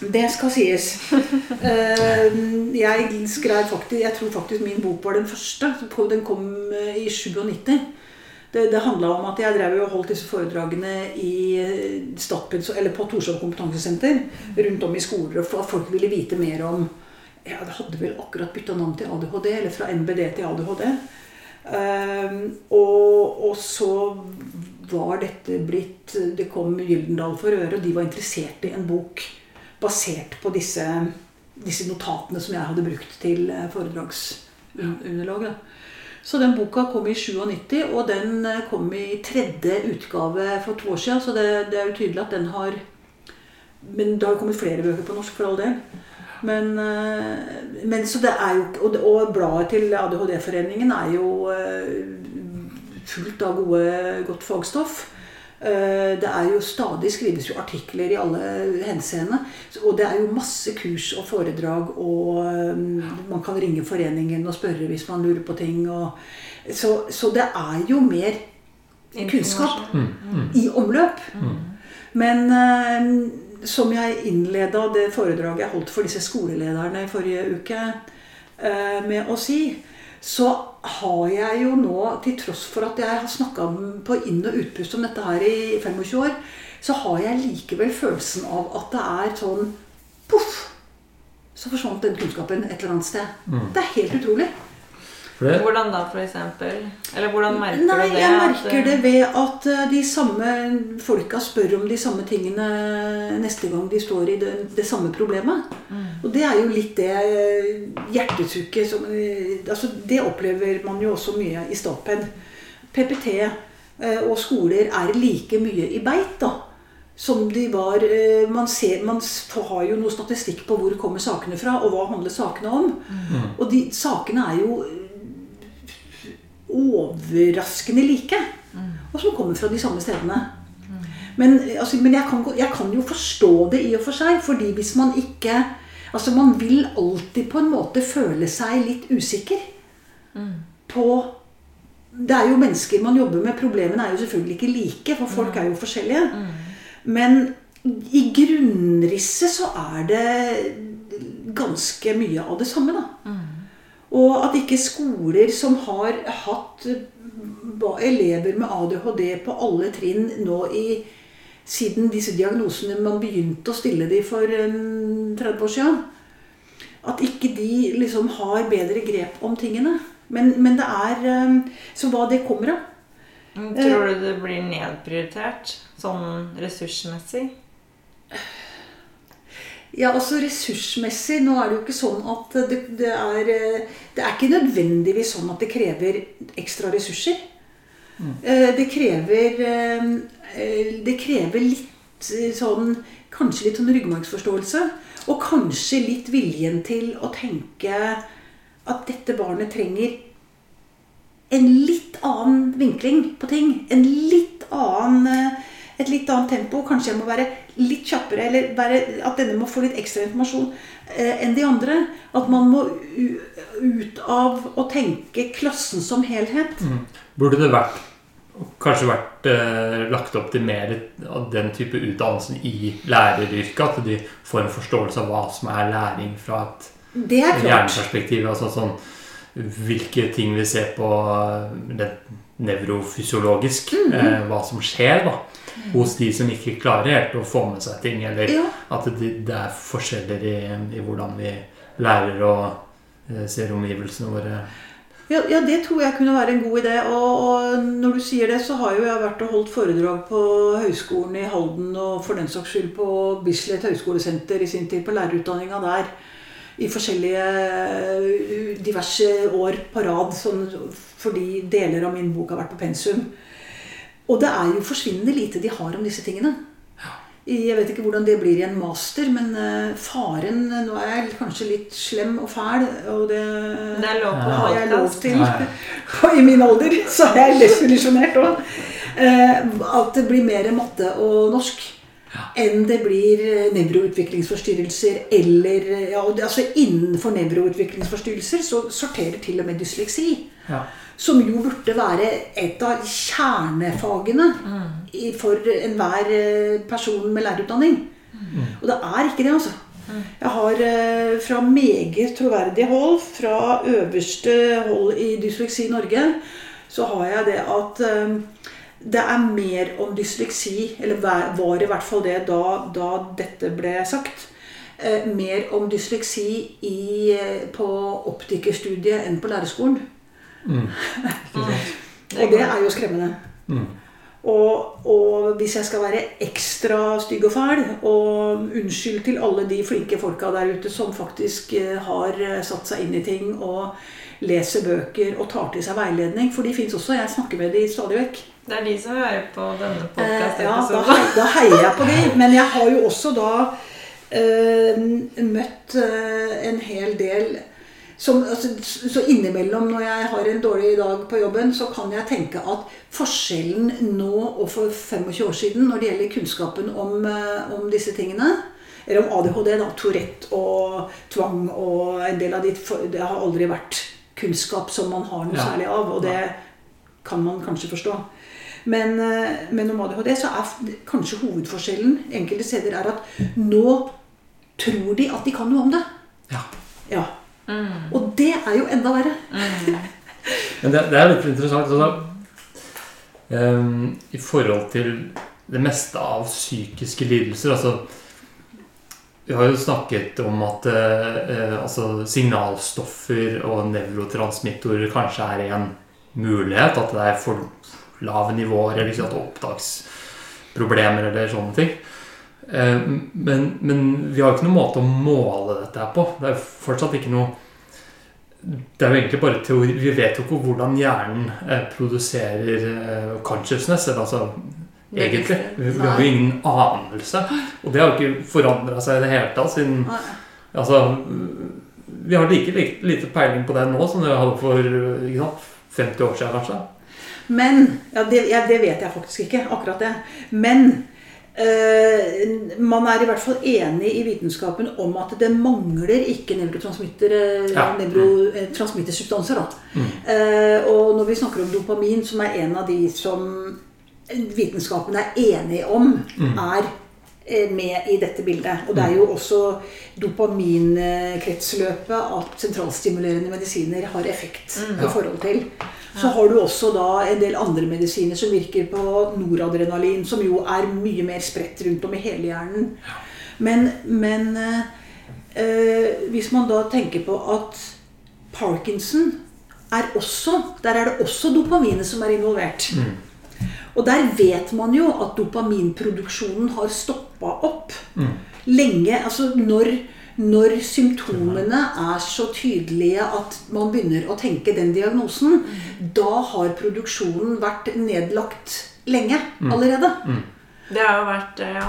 Det skal sies. [laughs] Eh, Jeg skrev faktisk Jeg tror faktisk min bok var den første. Den kom eh, i 97. Det, det handla om at jeg drev og holdt disse foredragene i eh, eller på Torshov kompetansesenter rundt om i skoler, og folk ville vite mer om Jeg hadde vel akkurat bytta navn til ADHD, eller fra NBD til ADHD. Eh, og, og så var dette blitt Det kom Gyldendal for øre, og de var interessert i en bok basert på disse, disse notatene som jeg hadde brukt til eh, foredragsunderlag. Så den boka kom i 97, og den eh, kom i tredje utgave for to år siden. Så det, det er jo tydelig at den har Men det har jo kommet flere bøker på norsk, for all del. Men, eh, men så det er jo Og, og bladet til ADHD-foreningen er jo fullt av gode, godt fagstoff. Eh, Det er jo stadig skrives jo artikler i alle henseende. Og det er jo masse kurs og foredrag, og eh, man kan ringe foreningen og spørre hvis man lurer på ting. Og, så, så det er jo mer kunnskap Mm. Mm. i omløp. Mm. Men eh, som jeg innleda det foredraget jeg holdt for disse skolelederne forrige uke eh, med å si, så har jeg jo nå, til tross for at jeg har snakka på inn- og utpust om dette her i 25 år, så har jeg likevel følelsen av at det er sånn Poff! Så forsvant den kunnskapen et eller annet sted. Mm. Det er helt utrolig. Hvordan da, eksempel? Eller hvordan merker Nei, du det? jeg merker eh, det ved at eh, de samme folka spør om de samme tingene neste gang de står i det, det samme problemet. Mm. Og det er jo litt det hjertetrykket som eh, altså Det opplever man jo også mye i Statped. PPT eh, og skoler er like mye i beit, da. Som de var eh, Man, ser, man har jo noe statistikk på hvor kommer sakene fra, og hva handler sakene om. Mm. Og de sakene er jo eh, overraskende like. Og som kommer fra de samme stedene. Men, altså, men jeg, kan, jeg kan jo forstå det i og for seg, fordi hvis man ikke Altså Man vil alltid på en måte føle seg litt usikker på Det er jo mennesker man jobber med. Problemene er jo selvfølgelig ikke like, for folk er jo forskjellige. Men i grunnrisset så er det ganske mye av det samme, da. Og at ikke skoler som har hatt elever med ADHD på alle trinn nå i siden disse diagnosene man begynte å stille de for 30 år siden, at ikke de liksom har bedre grep om tingene. Men, men det er eh, Så hva det kommer av Tror du det blir nedprioritert sånn ressursmessig? Ja, altså ressursmessig Nå er det jo ikke sånn at det, det er eh, Det er ikke nødvendigvis sånn at det krever ekstra ressurser. Mm. Det krever eh, eh, Det krever litt eh, sånn Kanskje litt sånn ryggmargsforståelse. Og kanskje litt viljen til å tenke at dette barnet trenger en litt annen vinkling på ting. En litt annen, eh, et litt annet tempo. Kanskje jeg må være litt kjappere, eller bare, at denne må få litt ekstra informasjon eh, enn de andre. At man må ut av å tenke klassen som helhet. mm. Burde det vært kanskje vært eh, lagt opp til mer av den type utdannelsen i læreryrket? At de får en forståelse av hva som er læring fra et er hjerneperspektiv? Altså sånn hvilke ting vi ser på eh, det nevrofysiologisk. Mhm. eh, hva som skjer da hos de som ikke klarer helt å få med seg ting. Eller Ja. at det, det er forskjeller i, i hvordan vi lærer og eh, ser omgivelsene våre. Ja, ja, det tror jeg kunne være en god idé. Og, og når du sier det, så har jo jeg vært og holdt foredrag på Høgskolen i Halden og for den saks skyld på Bislett høgskolesenter i sin tid, på lærerutdanninga der. I forskjellige eh, diverse år på rad, sånn, fordi deler av min bok har vært på pensum. Og det er jo forsvinnende lite de har om disse tingene. Jeg vet ikke hvordan det blir i en master, men eh, faren Nå er jeg kanskje litt slem og fæl, og det Det er lov på har jeg lov til. Og [laughs] i min alder så er jeg desillusjonert òg. At det blir mer matte og norsk. Enn det blir eh, nevroutviklingsforstyrrelser eller eh, ja, altså Innenfor nevroutviklingsforstyrrelser så sorterer til og med dysleksi. Ja. Som jo burde være et av kjernefagene mm. for enhver eh, person med lærerutdanning. Og det er ikke det, altså. Jeg har fra meget troverdig hold, fra øverste hold i Dysleksi Norge, så har jeg det at det er mer om dysleksi, eller var i hvert fall det da, da dette ble sagt. Eh, mer om dysleksi i, eh, på optikerstudiet enn på lærerskolen. Mm. [laughs] Og det er jo skremmende. Mm. Og, og hvis jeg skal være ekstra stygg og fæl, og unnskyld til alle de flinke folka der ute som faktisk eh, har eh, satt seg inn i ting og leser bøker og tar til seg veiledning, for de fins også. Jeg snakker med de stadig vekk. Det er de som hører på denne Eh, ja, da, da heier jeg på de. Men jeg har jo også da eh, møtt eh, en hel del som, altså, Så innimellom når jeg har en dårlig dag på jobben, så kan jeg tenke at forskjellen nå og for 25 år siden når det gjelder kunnskapen om, eh, om disse tingene eller om ADHD, da, Tourette og tvang og en del av de Det har aldri vært kunnskap som man har noe Ja. særlig av, og det kan man kanskje forstå. Men, med men om ADHD så er kanskje hovedforskjellen enkelte steder er at nå tror de at de kan noe om det. Ja. Ja. Mm. Og det er jo enda verre. [laughs] Men det, det er litt interessant. Altså, um, I forhold til det meste av psykiske lidelser altså, Vi har jo snakket om at eh, altså, signalstoffer og nevrotransmittorer kanskje er en mulighet. At det er for lave nivåer, eller ikke opptaksproblemer eller sånne ting. Eh, men, men vi har jo ikke noen måte å måle dette her på. Det er fortsatt ikke noe det er jo egentlig bare teori. Vi vet jo ikke hvordan hjernen eh, produserer eh, consciousness. Eller altså egentlig. Vi, vi har jo ingen anelse. Og det har jo ikke forandra seg i det hele tatt siden Altså Vi har like lite peiling på det nå som vi hadde for sant, 50 år siden, kanskje. Men ja, det, ja, det vet jeg faktisk ikke, akkurat det. Men Uh, man er i hvert fall enig i vitenskapen om at det mangler ikke nevrotransmittersubstanser. eh, Ja. Mm. Uh, og når vi snakker om dopamin, som er en av de som vitenskapen er enig om, Mm. er med i dette bildet. Og det er jo også dopaminkretsløpet at sentralstimulerende medisiner har effekt Mm. i forhold til. Så har du også da en del andre medisiner som virker på noradrenalin, som jo er mye mer spredt rundt om i hele hjernen. Men, men eh, eh, hvis man da tenker på at Parkinson er også Der er det også dopaminet som er involvert. Mm. Og der vet man jo at dopaminproduksjonen har stoppa opp Mm. lenge. Altså når, når symptomene er så tydelige at man begynner å tenke den diagnosen, da har produksjonen vært nedlagt lenge allerede. Det har jo vært eh, ja,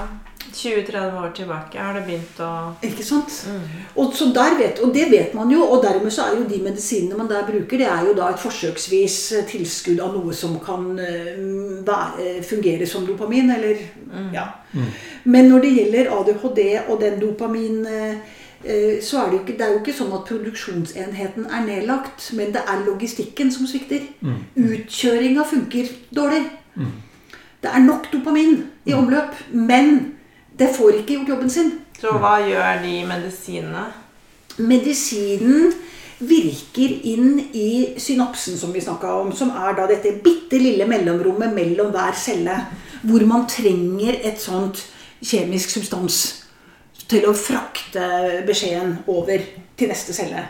20-30 år tilbake har det begynt å Ikke sant? mm. Og, så der vet, og det vet man jo, og dermed så er jo de medisinene man der bruker, det er jo da et forsøksvis eh, tilskudd av noe som kan eh, være, fungere som dopamin, eller ja. Mm. Men når det gjelder ADHD og den dopamin eh, så er det, jo ikke, det er jo ikke sånn at produksjonsenheten er nedlagt, men det er logistikken som svikter. Mm. Utkjøringa funker dårlig. Mm. Det er nok dopamin i omløp, men det får ikke gjort jobben sin. Så hva gjør de medisinene? Medisinen virker inn i synapsen, som vi snakka om, som er da dette bitte lille mellomrommet mellom hver celle, hvor man trenger et sånt kjemisk substans til å frakte beskjeden over til neste celle.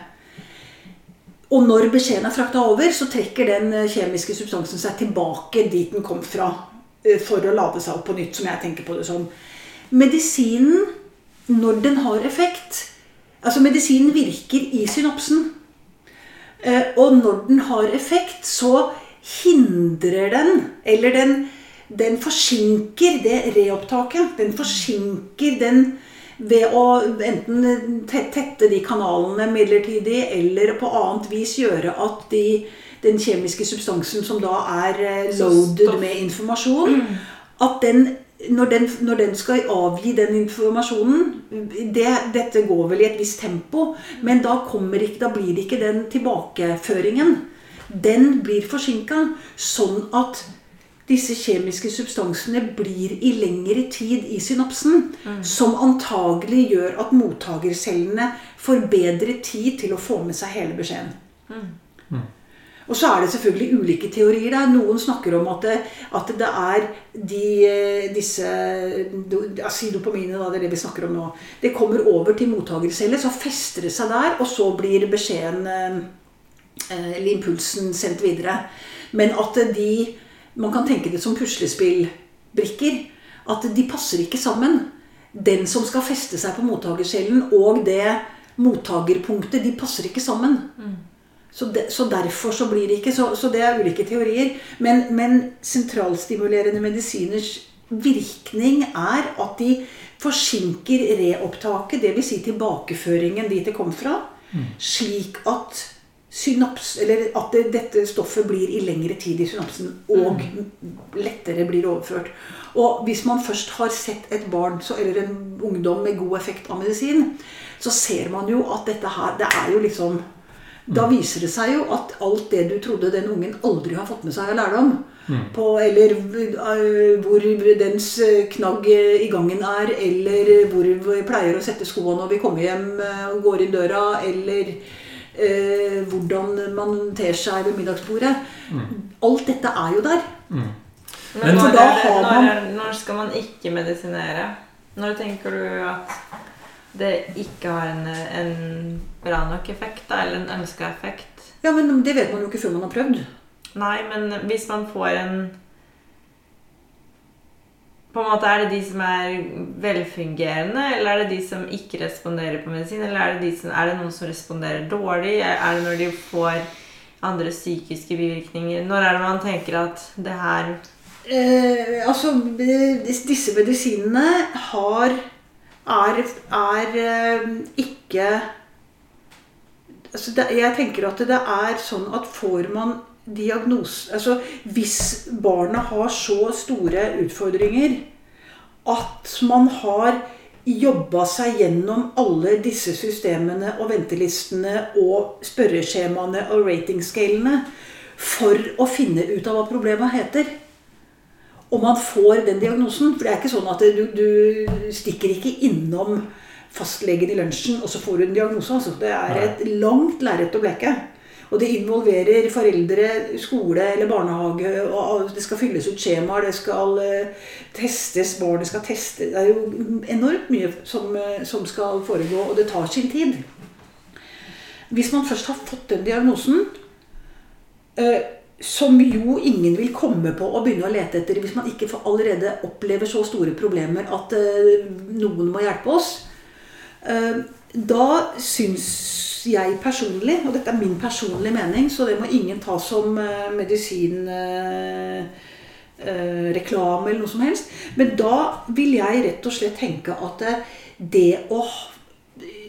Og når beskjeden er frakta over, så trekker den kjemiske substansen seg tilbake dit den kom fra, eh, for å lade seg opp på nytt, som jeg tenker på det som. Medisinen, når den har effekt Altså, medisinen virker i synapsen. Eh, Og når den har effekt, så hindrer den, eller den, den forsinker det reopptaket. Den forsinker den ved å enten tette de kanalene midlertidig, eller på annet vis gjøre at de, den kjemiske substansen som da er eh, loaded med informasjon, [clears throat] at den når den, når den skal avgi den informasjonen det, Dette går vel i et visst tempo, men da, ikke, da blir det ikke den tilbakeføringen. Den blir forsinka, sånn at disse kjemiske substansene blir i lengre tid i synapsen. Som antagelig gjør at mottakercellene får bedre tid til å få med seg hele beskjeden. Og så er det selvfølgelig ulike teorier der. Noen snakker om at det, at det er de, disse altså Dopaminet, da, det er det vi snakker om nå. Det kommer over til mottakerceller, så fester det seg der, og så blir beskjeden eh, eller impulsen sendt videre. Men at de Man kan tenke det som puslespillbrikker. At de passer ikke sammen. Den som skal feste seg på mottakercellen, og det mottakerpunktet, de passer ikke sammen. Mm. Så, de, så, derfor så blir det ikke så, så det er ulike teorier. Men, men, sentralstimulerende medisiners virkning er at de forsinker reopptaket, dvs. Si tilbakeføringen dit det kom fra, mm. slik at synaps, eller at det, dette stoffet blir i lengre tid i synapsen og mm. lettere blir overført. Og hvis man først har sett et barn så, eller en ungdom med god effekt av medisin, så ser man jo at dette her Det er jo liksom da viser det seg jo at alt det du trodde den ungen aldri har fått med seg av lærdom, mm. på, eller uh, hvor dens knagg i gangen er, eller hvor vi pleier å sette skoene når vi kommer hjem og går inn døra, eller uh, hvordan man ter seg ved middagsbordet mm. Alt dette er jo der. Mm. Men når, det, når, når skal man ikke medisinere? Når tenker du at det ikke har en, en bra nok effekt, da, eller en ønska effekt. Ja, men det vet man jo ikke før man har prøvd. Nei, men hvis man får en på en måte Er det de som er velfungerende, eller er det de som ikke responderer på medisin? Eller er det, de som, er det noen som responderer dårlig? Er det når de får andre psykiske bivirkninger? Når er det man tenker at det her eh, Altså, disse medisinene har er, er eh, ikke altså det, Jeg tenker at det er sånn at får man diagnose altså Hvis barna har så store utfordringer at man har jobba seg gjennom alle disse systemene og ventelistene og spørreskjemaene og ratingscalene for å finne ut av hva problemet heter, og man får den diagnosen. For det er ikke sånn at du, du stikker ikke innom fastlegen i lunsjen, og så får du en diagnose. Altså. Det er et langt lerret å bleke. Og det involverer foreldre, skole eller barnehage. og Det skal fylles ut skjemaer, det skal uh, testes, barnet skal teste Det er jo enormt mye som, uh, som, skal foregå, og det tar sin tid. Hvis man først har fått den diagnosen uh, som jo ingen vil komme på å begynne å lete etter hvis man ikke allerede opplever så store problemer at uh, noen må hjelpe oss. Uh, da syns jeg personlig, og dette er min personlige mening, så det må ingen ta som uh, medisinreklame eller noe som helst, men da vil jeg rett og slett tenke at det å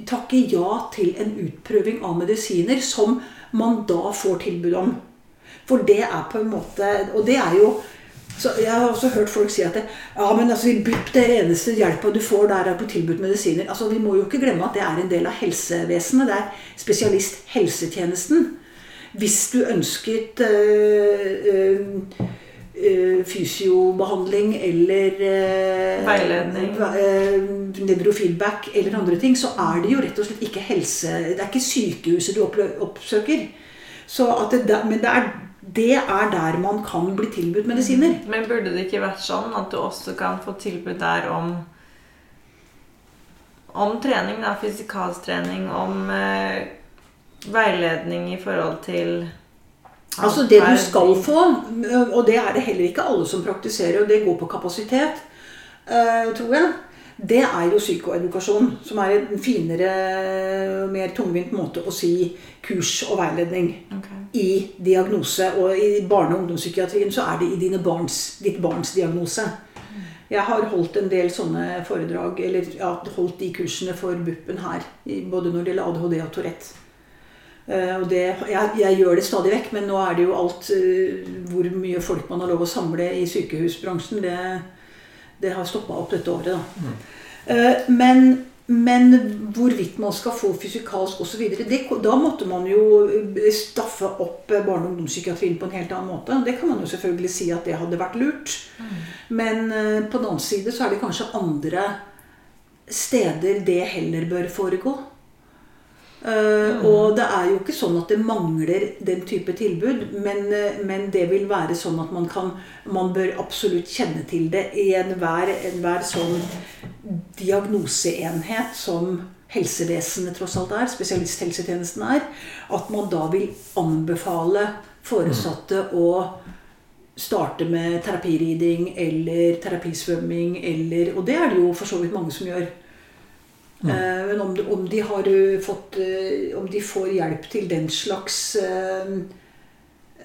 takke ja til en utprøving av medisiner som man da får tilbud om for det er på en måte Og det er jo så Jeg har også hørt folk si at det, ja, men altså, i BUP det eneste hjelpa du får der, er på tilbudt medisiner. Altså, Vi må jo ikke glemme at det er en del av helsevesenet. Det er spesialisthelsetjenesten. Hvis du ønsket øh, øh, øh, fysiobehandling eller Veiledning. nevrofeedback eller andre ting, så er det jo rett og slett ikke helse Det er ikke sykehuset du oppsøker. Så at det, men det er det er der man kan bli tilbudt medisiner. Men burde det ikke vært sånn at du også kan få tilbud der om om trening, da, fysikalstrening, om eh, veiledning i forhold til Altså Det du skal få, og det er det heller ikke alle som praktiserer, og det går på kapasitet, eh, tror jeg det er jo psykoedukasjon. Som er en finere, mer tungvint måte å si kurs og veiledning. Okay. I diagnose. Og i barne- og ungdomspsykiatrien så er det i barns, ditt barns diagnose. Jeg har holdt en del sånne foredrag, eller ja, holdt de kursene for BUP-en her. Både når det gjelder ADHD og Tourette. Uh, og det, jeg, jeg, gjør det stadig vekk, men nå er det jo alt uh, Hvor mye folk man har lov å samle i sykehusbransjen, det Det har stoppa opp dette året, da. Mm. Men, men hvorvidt man skal få fysikalsk osv. Da måtte man jo eh, staffe opp eh, barne- og ungdomspsykiatrien på en helt annen måte. Det kan man jo selvfølgelig si at det hadde vært lurt. Men eh, på den annen side så er det kanskje andre steder det heller bør foregå. Eh, Og det er jo ikke sånn at det mangler den type tilbud, men, eh, men det vil være sånn at man kan Man bør absolutt kjenne til det i enhver, enhver sånn diagnoseenhet som helsevesenet tross alt er, spesialisthelsetjenesten er, at man da vil anbefale foresatte å starte med terapiriding eller terapisvømming eller Og det er det jo for så vidt mange som gjør. Eh, Men om om de har eh, fått eh, Om de får hjelp til den slags uh,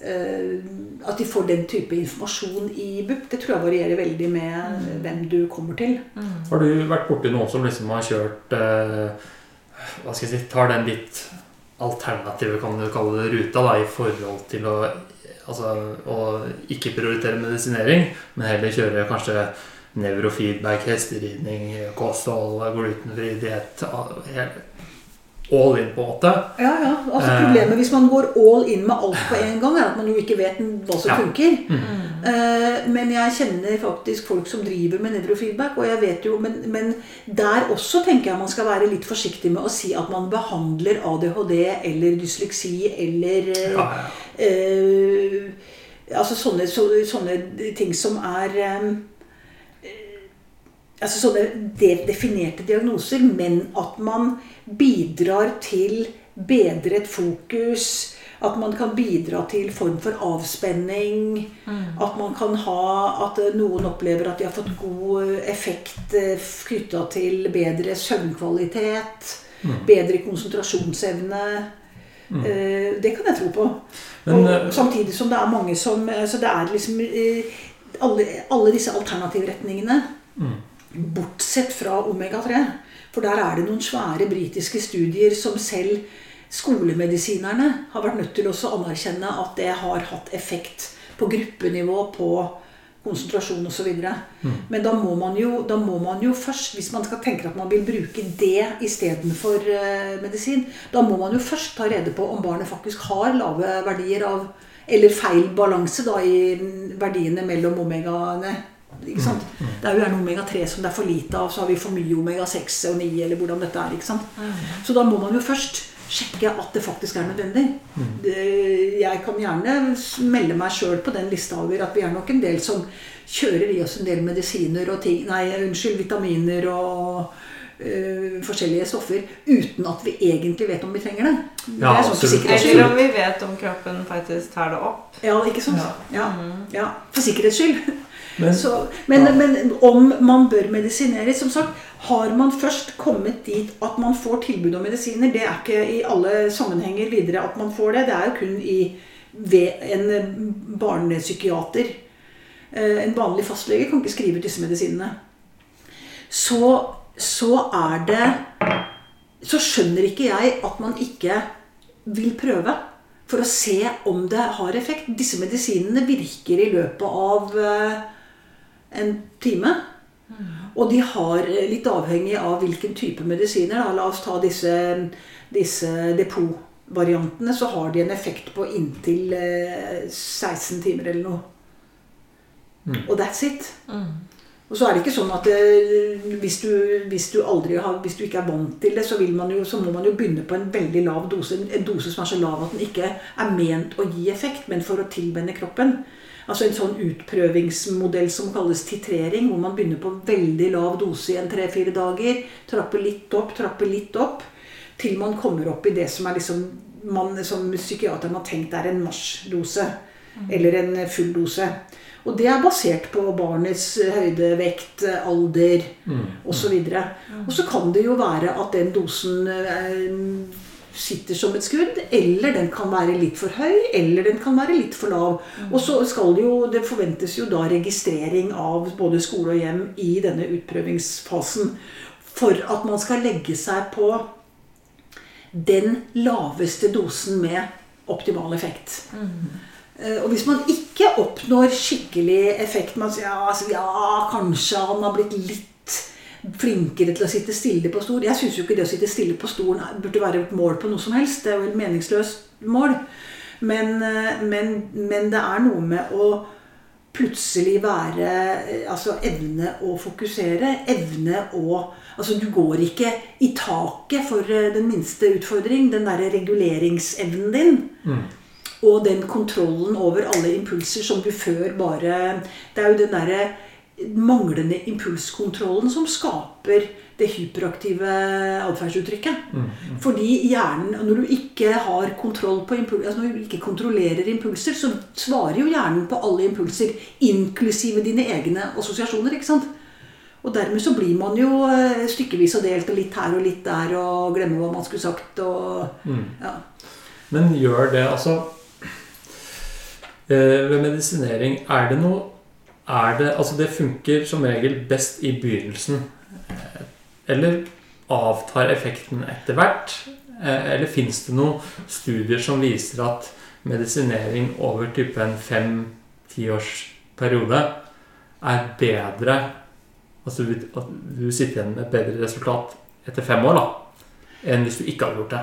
eh, At de får den type informasjon i BUP, det tror jeg varierer veldig med hvem du kommer til. Har du vært borti noen som liksom har kjørt Hva skal jeg si Tar den litt alternative, kan du kalle det, ruta da, i forhold til å Altså å ikke prioritere medisinering, men heller kjøre kanskje nevrofeedback, hesteridning, kosthold, glutenfri diett All in, på en måte. Ja, ja. Altså Eh. Problemet hvis man går all in med alt på en gang, er at man jo ikke vet hva som Ja. funker. Eh, Men jeg kjenner faktisk folk som driver med nevrofeedback, og jeg vet jo, men, men der også tenker jeg man skal være litt forsiktig med å si at man behandler ADHD eller dysleksi eller eh, Ja, ja. eh, Altså sånne, så, sånne ting som er eh, altså sånne de- definerte diagnoser, men at man bidrar til bedret fokus. At man kan bidra til form for avspenning. At man kan ha At eh, noen opplever at de har fått god eh, effekt knytta til bedre søvnkvalitet. Bedre konsentrasjonsevne. Mm. Det kan jeg tro på. Men, og eh, samtidig som det er mange som Så det er liksom eh, alle, alle disse alternativretningene. Bortsett fra omega-3. For der er det noen svære britiske studier som selv skolemedisinerne har vært nødt til også å anerkjenne at det har hatt effekt på gruppenivå, på konsentrasjon osv. Mm. Men da må, man jo, da må man jo først, hvis man skal tenke at man vil bruke det istedenfor uh, medisin, da må man jo først ta rede på om barnet faktisk har lave verdier av Eller feil balanse da i verdiene mellom omegaene. Ikke sant? Det er jo gjerne omega-3 som det er for lite av, så har vi for mye omega-6 og 9, eller hvordan dette er. ikke sant? Så da må man jo først sjekke at det faktisk er nødvendig. Jeg kan gjerne melde meg sjøl på den lista over at vi er nok en del som kjører i oss en del medisiner og ting Nei, unnskyld, vitaminer og Uh, forskjellige stoffer uten at vi egentlig vet om vi trenger det. det Ja, er sånn absolutt. Eller om vi vet om kroppen faktisk tar det opp. Ja, ikke sant? Ja. Ja. ja. For sikkerhets skyld. Men, Så, men, Ja. men om man bør medisinere Som sagt, har man først kommet dit at man får tilbud om medisiner Det er ikke i alle sammenhenger videre at man får det. Det er jo kun i, ved en barnepsykiater. Eh, En vanlig fastlege kan ikke skrive ut disse medisinene. Så, så er det Så skjønner ikke jeg at man ikke vil prøve. For å se om det har effekt. Disse medisinene virker i løpet av eh, en time. Og de har, eh, litt avhengig av hvilken type medisiner da, La oss ta disse, disse depotvariantene. Så har de en effekt på inntil eh, 16 timer eller noe. Og that's it. Og så er det ikke sånn at det, hvis, du, hvis, du har, hvis du ikke er vant til det, så, jo, så må man jo begynne på en veldig lav dose. En, dose som er så lav at den ikke er ment å gi effekt, men for å tilvenne kroppen. Altså en sånn utprøvingsmodell som kalles titrering, hvor man begynner på veldig lav dose i en tre-fire dager. Trapper litt opp, trapper litt opp. Til man kommer opp i det som er liksom man som psykiateren har tenkt er en marsjdose. Eller en full dose. Og det er basert på barnets høyde, vekt, alder osv. Og så kan det jo være at den dosen eh, sitter som et skudd, eller den kan være litt for høy, eller den kan være litt for lav. Og så skal det jo, det forventes jo da registrering av både skole og hjem i denne utprøvingsfasen. For at man skal legge seg på den laveste dosen med optimal effekt. Eh, Og hvis man ikke oppnår skikkelig effekt Man sier ja, altså, ja, kanskje han har blitt litt flinkere til å sitte stille på stol. Jeg syns jo ikke det å sitte stille på stolen burde være et mål på noe som helst. Det er jo et meningsløst mål. Men, eh, men, men det er noe med å plutselig være eh, Altså evne å fokusere. Evne å Altså du går ikke i taket for eh, den minste utfordring. Den derre reguleringsevnen din. Og den kontrollen over alle impulser som du før bare Det er jo den derre manglende impulskontrollen som skaper det hyperaktive atferdsuttrykket. Fordi hjernen, når du ikke har kontroll på impulser, altså når du ikke kontrollerer impulser, så svarer jo hjernen på alle impulser, inklusive dine egne assosiasjoner. ikke sant? Og dermed så blir man jo eh, stykkevis og delt og litt her og litt der og glemmer hva man skulle sagt. og ja. Men gjør det altså Ved medisinering, er det noe er det, altså det funker som regel best i begynnelsen. Eh, Eller avtar effekten etter hvert? Eh, Eller fins det noen studier som viser at medisinering over type en fem-ti års periode er bedre Altså at du sitter igjen med et bedre resultat etter fem år da enn hvis du ikke hadde gjort det?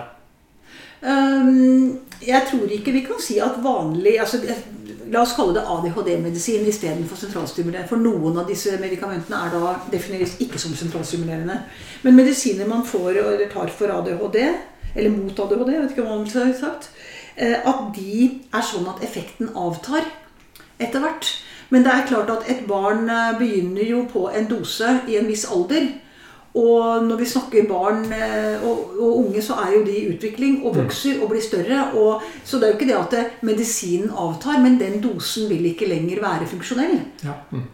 Ehm, jeg tror ikke vi kan si at vanlig altså, La oss kalle det ADHD-medisin istedenfor sentralstimulerende. For noen av disse medikamentene er da defineres ikke som sentralstimulerende. Men medisiner man får eller tar for ADHD, eller mot ADHD, vet ikke hva man har sagt, eh, at de er sånn at effekten avtar etter hvert. Men det er klart at et barn eh, begynner jo på en dose i en viss alder. Og når vi snakker barn eh, og, og unge, så er jo de i utvikling og vokser og blir større. Og, så det er jo ikke det at det, medisinen avtar, men den dosen vil ikke lenger være funksjonell. Ja. Mm.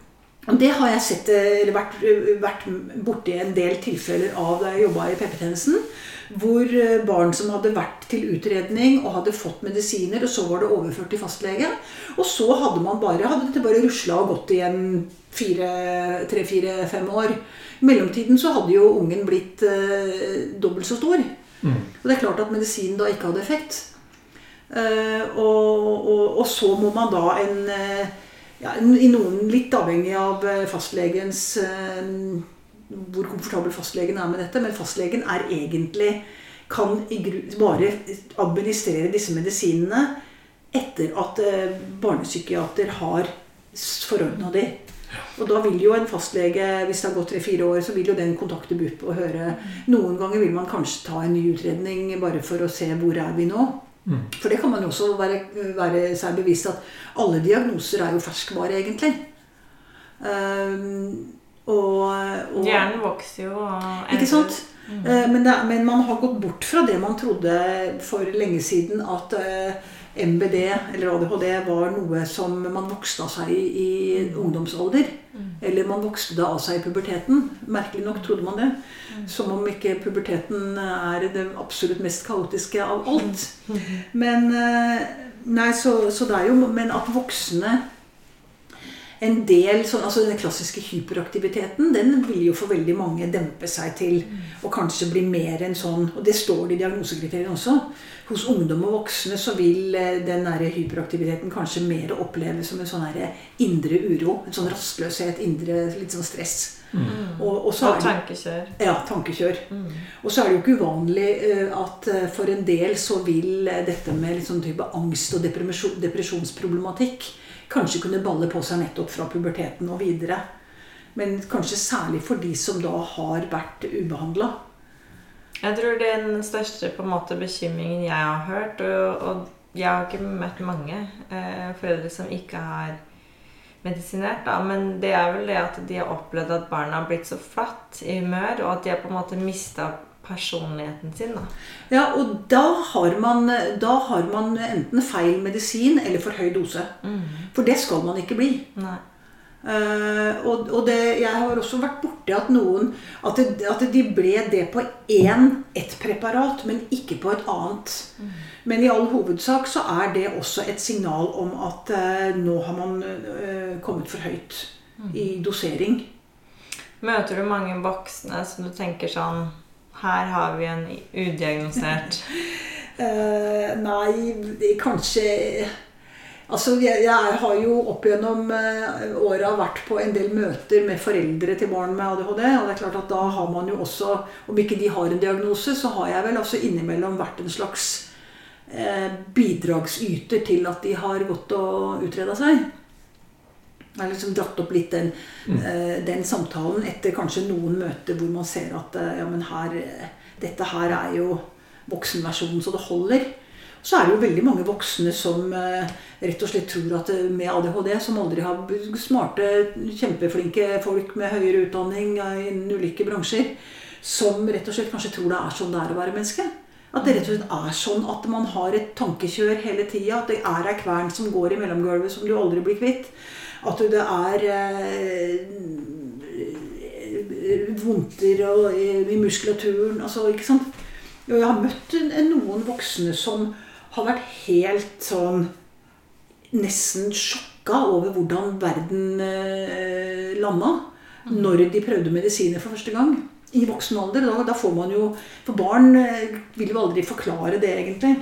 Det har jeg sett, eh, eller vært, vært borti en del tilfeller av da jeg jobba i PP-tjenesten. Hvor eh, barn som hadde vært til utredning og hadde fått medisiner, og så var det overført til fastlege. Og så hadde man bare, hadde dette bare rusla og gått igjen tre-fire-fem år. I mellomtiden så hadde jo ungen blitt eh, dobbelt så stor. Og det er klart at medisinen da ikke hadde effekt. Eh, og, og, og så må man da en eh, ja, I noen litt avhengig av eh, fastlegens eh, Hvor komfortabel fastlegen er med dette. Men fastlegen er egentlig kan bare administrere disse medisinene etter at barnepsykiater har forordna de. Og da vil jo en fastlege, hvis det har gått tre-fire år, så vil jo den kontakte BUP og høre Noen ganger vil man kanskje ta en ny utredning bare for å se hvor er vi nå. For det kan man jo også være, være seg bevisst at alle diagnoser er jo ferskvare, egentlig. Um, og, og Hjernen vokser jo og Ikke sant? Eh, Men, det, men man har gått bort fra det man trodde for lenge siden, at eh, MBD eller ADHD var noe som man vokste av seg i, i ungdomsalder. Eller man vokste det av seg i puberteten. Merkelig nok trodde man det. Som om ikke puberteten er det absolutt mest kaotiske av alt. Men, eh, nei, så, så det er jo Men at voksne en del så, altså Den klassiske hyperaktiviteten den vil jo for veldig mange dempe seg til og kanskje bli mer enn sånn Og det står det i diagnosekriteriene også. Hos ungdom og voksne så vil eh, den der hyperaktiviteten kanskje mer oppleves som en sånn indre uro. En sånn rastløshet, indre litt sånn stress. Og, og så Og er det, tankekjør. ja, tankekjør. Og så er det jo ikke uvanlig eh, at eh, for en del så vil eh, dette med litt sånn type angst og depresjon, depresjonsproblematikk kanskje kunne balle på seg nettopp fra puberteten og videre. Men kanskje særlig for de som da har vært ubehandla. Jeg tror den største på en måte bekymringen jeg har hørt, og, og jeg har ikke møtt mange eh, foreldre som ikke har medisinert, da, men det er vel det at de har opplevd at barna har blitt så flatt i humør, og at de har på en måte mista personligheten sin. da. Ja, og da har, man, da har man enten feil medisin eller for høy dose. For det skal man ikke bli. Nei. Eh, og og det, jeg har også vært borti at noen At, det, at de ble det på én, ett preparat, men ikke på et annet. Men i all hovedsak så er det også et signal om at uh, nå har man uh, kommet for høyt i dosering. Møter du mange voksne som du tenker sånn Her har vi en udiagnosert [laughs] nei, kanskje Altså, jeg, jeg har jo opp gjennom eh, åra vært på en del møter med foreldre til barn med ADHD. Og det er klart at da har man jo også, om ikke de har en diagnose, så har jeg vel også innimellom vært en slags eh, bidragsyter til at de har gått og utreda seg. Jeg har liksom dratt opp litt den, eh, den samtalen etter kanskje noen møter hvor man ser at eh, ja, men her, dette her er jo voksenversjonen så det holder. Så er det jo veldig mange voksne som eh, rett og slett tror at eh, med ADHD, som aldri har smarte, kjempeflinke folk med høyere utdanning eh, innen ulike bransjer, som rett og slett kanskje tror det er sånn det er å være menneske. At det rett og slett er sånn at man har et tankekjør hele tida. At det er ei kvern som går i mellomgulvet som du aldri blir kvitt. At det er eh, vondter og, i, muskulaturen. Altså, ikke sant? Jeg har møtt en- en- noen voksne som har vært helt sånn Nesten sjokka over hvordan verden eh, landa når de prøvde medisiner for første gang. I voksen alder. Da, da får man jo For barn eh, vil jo aldri forklare det, egentlig.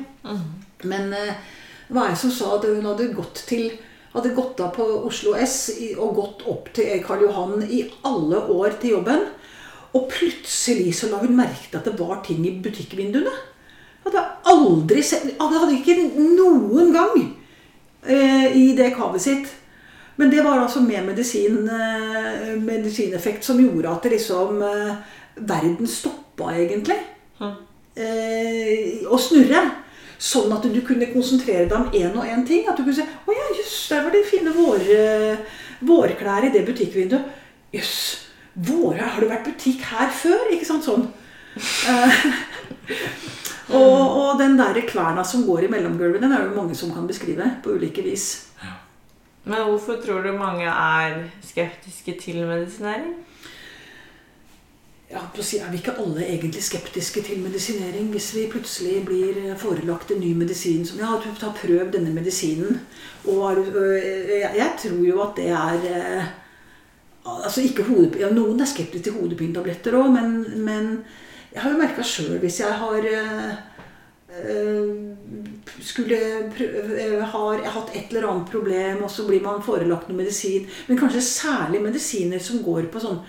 Men eh, det var jeg som sa at hun hadde gått til hadde gått av på Oslo S og gått opp til Karl Johan i alle år til jobben. Og plutselig så la hun merke til at det var ting i butikkvinduene. Hadde aldri sett Han hadde ikke noen gang eh, i det kavet sitt. Men det var altså med medisin, eh, medisineffekt som gjorde at det liksom eh, Verden stoppa egentlig. Eh, å snurre. Sånn at du kunne konsentrere deg om én og én ting. At du kunne si 'Å ja, jøss, der var det fine vår, eh, vårklær i det butikkvinduet'. Jøss, våre, har det vært butikk her før? Ikke sant? Sånn. [laughs] Og, og den der kverna som går i mellomgulvet, den er det jo mange som kan beskrive på ulike vis. Men hvorfor tror du mange er skeptiske til medisinering? Ja, på å si, Er vi ikke alle egentlig skeptiske til medisinering hvis vi plutselig blir forelagt en ny medisin som ja, du har prøvd denne medisinen? Og er øh, jeg, jeg tror jo at det er øh, altså ikke hodepine ja, Noen er skeptiske til hodepinetabletter òg, men, men jeg har jo merka sjøl hvis jeg har øh, øh, skulle øh, har hatt et eller annet problem, og så blir man forelagt noe medisin. Men kanskje særlig medisiner som går på sånn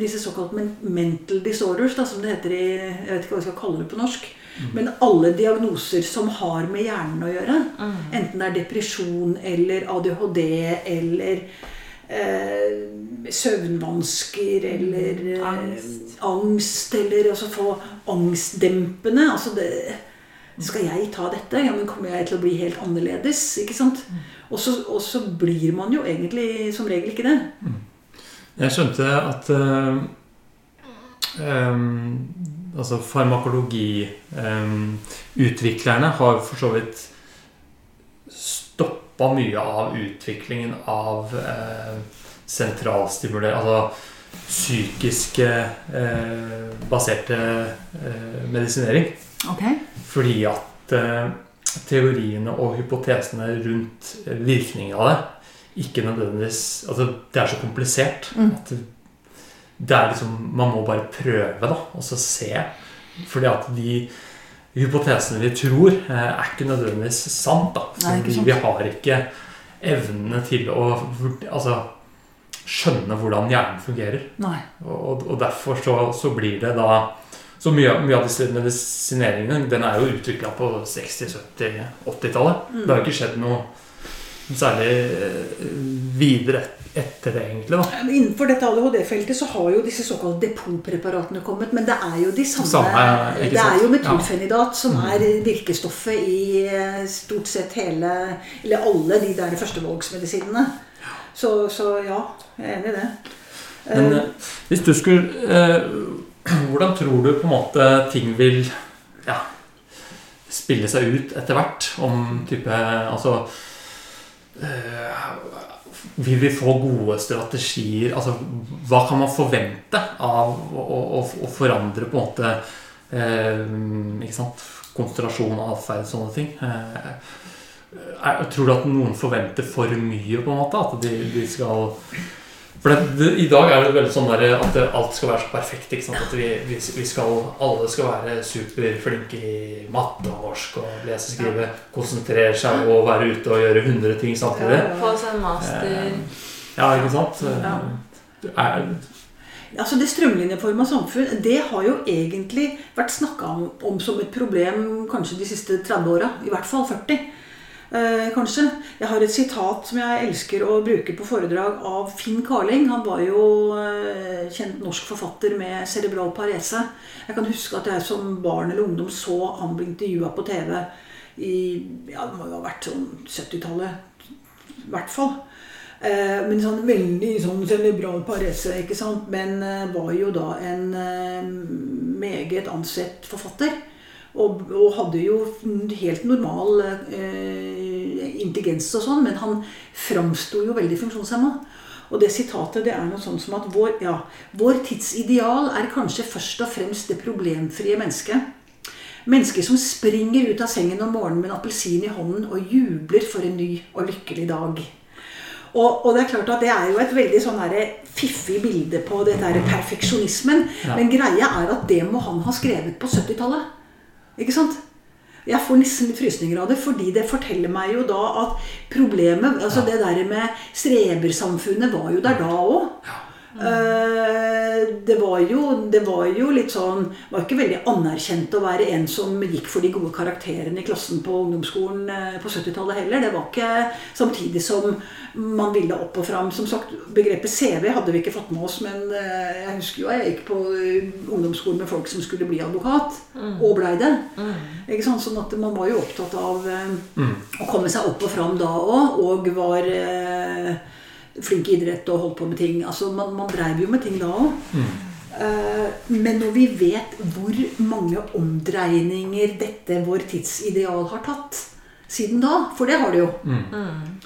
disse såkalte mental disorders, da, som det heter i Jeg vet ikke hva vi skal kalle det på norsk. Men alle diagnoser som har med hjernen å gjøre. Enten det er depresjon eller ADHD eller eh, søvnvansker eller eh, Angst. angst eller altså få angstdempende. Altså det, skal jeg ta dette? Ja, men kommer jeg til å bli helt annerledes? Ikke sant? Og så, og så blir man jo egentlig som regel ikke det. Jeg skjønte at eh, em, altså farmakologiutviklerne har for så vidt stoppa mye av utviklingen av eh, sentralstimuler... Altså psykiske eh, baserte eh, medisinering. Fordi at eh, teoriene og hypotesene rundt virkningen av det ikke nødvendigvis Altså, det er så komplisert at det, det er liksom Man må bare prøve, da, og så se. Fordi at de hypotesene vi tror, eh, er ikke nødvendigvis sant. da. Fordi vi har ikke evnene til å altså, skjønne hvordan hjernen fungerer. Og, og derfor så, så blir det da Så mye, mye av disse medisineringene Den er jo utvikla på 60-, 70-, 80-tallet. Det har ikke skjedd noe særlig eh, videre etter det, egentlig. da Innenfor dette ADHD-feltet så har jo disse såkalte depotpreparatene kommet. Men det er jo de samme, Samme, Det er jo metylfenidat som Mm. er virkestoffet i eh, stort sett hele Eller alle de der førstevalgsmedisinene. Så, så ja, jeg er enig i det. Men Eh, hvis du skulle [clears throat] Hvordan tror du på en måte ting vil ja, spille seg ut etter hvert? Om type Altså Vil vi få gode strategier? Altså, hva kan man forvente av å, å, å forandre på en måte eh, ikke sant? konsentrasjon, og atferd, sånne ting? Eh, er, tror du at noen forventer for mye, på en måte? At de, de skal For det, det, I dag er det veldig sånn der at det, alt skal være så perfekt. Ikke sant? At vi, vi, vi skal, alle skal være superflinke i matte og norsk og lese og skrive. Konsentrere seg og være ute og gjøre 100 ting samtidig. Få seg en master. Ja, ikke sant? Ja. Det Er, Altså Det strømlinjeforma samfunn det har jo egentlig vært snakka om, om som et problem kanskje de siste 30 åra. I hvert fall 40. Eh, kanskje. Jeg har et sitat som jeg elsker å bruke på foredrag av Finn Carling. Han var jo eh, kjent norsk forfatter med cerebral parese. Jeg kan huske at jeg som barn eller ungdom så han ble intervjua på TV i ja, det må jo ha vært sånn 70-tallet. I hvert fall. Eh, men sånn veldig sånn cerebral parese, ikke sant. Men eh, var jo da en eh, meget ansett forfatter. Og, og hadde jo helt normal eh, intelligens og sånn, men han framsto jo veldig funksjonshemma. Og det sitatet det er noe sånn som at vår, ja, vår tids ideal er kanskje først og fremst det problemfrie mennesket. Mennesket som springer ut av sengen om morgenen med en appelsin i hånden og jubler for en ny og lykkelig dag. Og, og det er klart at det er jo et veldig sånn fiffig bilde på dette perfeksjonismen. Ja. Men greia er at det må han ha skrevet på 70-tallet. Ikke sant? Jeg får nesten litt frysninger av det, fordi det forteller meg jo da at problemet altså. Det der med strebersamfunnet var jo der da òg. Det, var jo, det var jo litt sånn Det var ikke veldig anerkjent å være en som gikk for de gode karakterene i klassen på ungdomsskolen eh, på 70-tallet heller. Det var ikke samtidig som man ville opp og fram. Som sagt, Begrepet CV hadde vi ikke fått med oss, men eh, jeg husker jo jeg gikk på eh, ungdomsskolen med folk som skulle bli advokat, og blei det. Ikke sant? Sånn at man var jo opptatt av eh, mm, å komme seg opp og fram da òg, og var eh, flink i idrett og holdt på med ting. Altså, man, man dreiv jo med ting da òg. mm, men når vi vet hvor mange omdreininger dette vår tidsideal har tatt siden da, for det har det jo mm.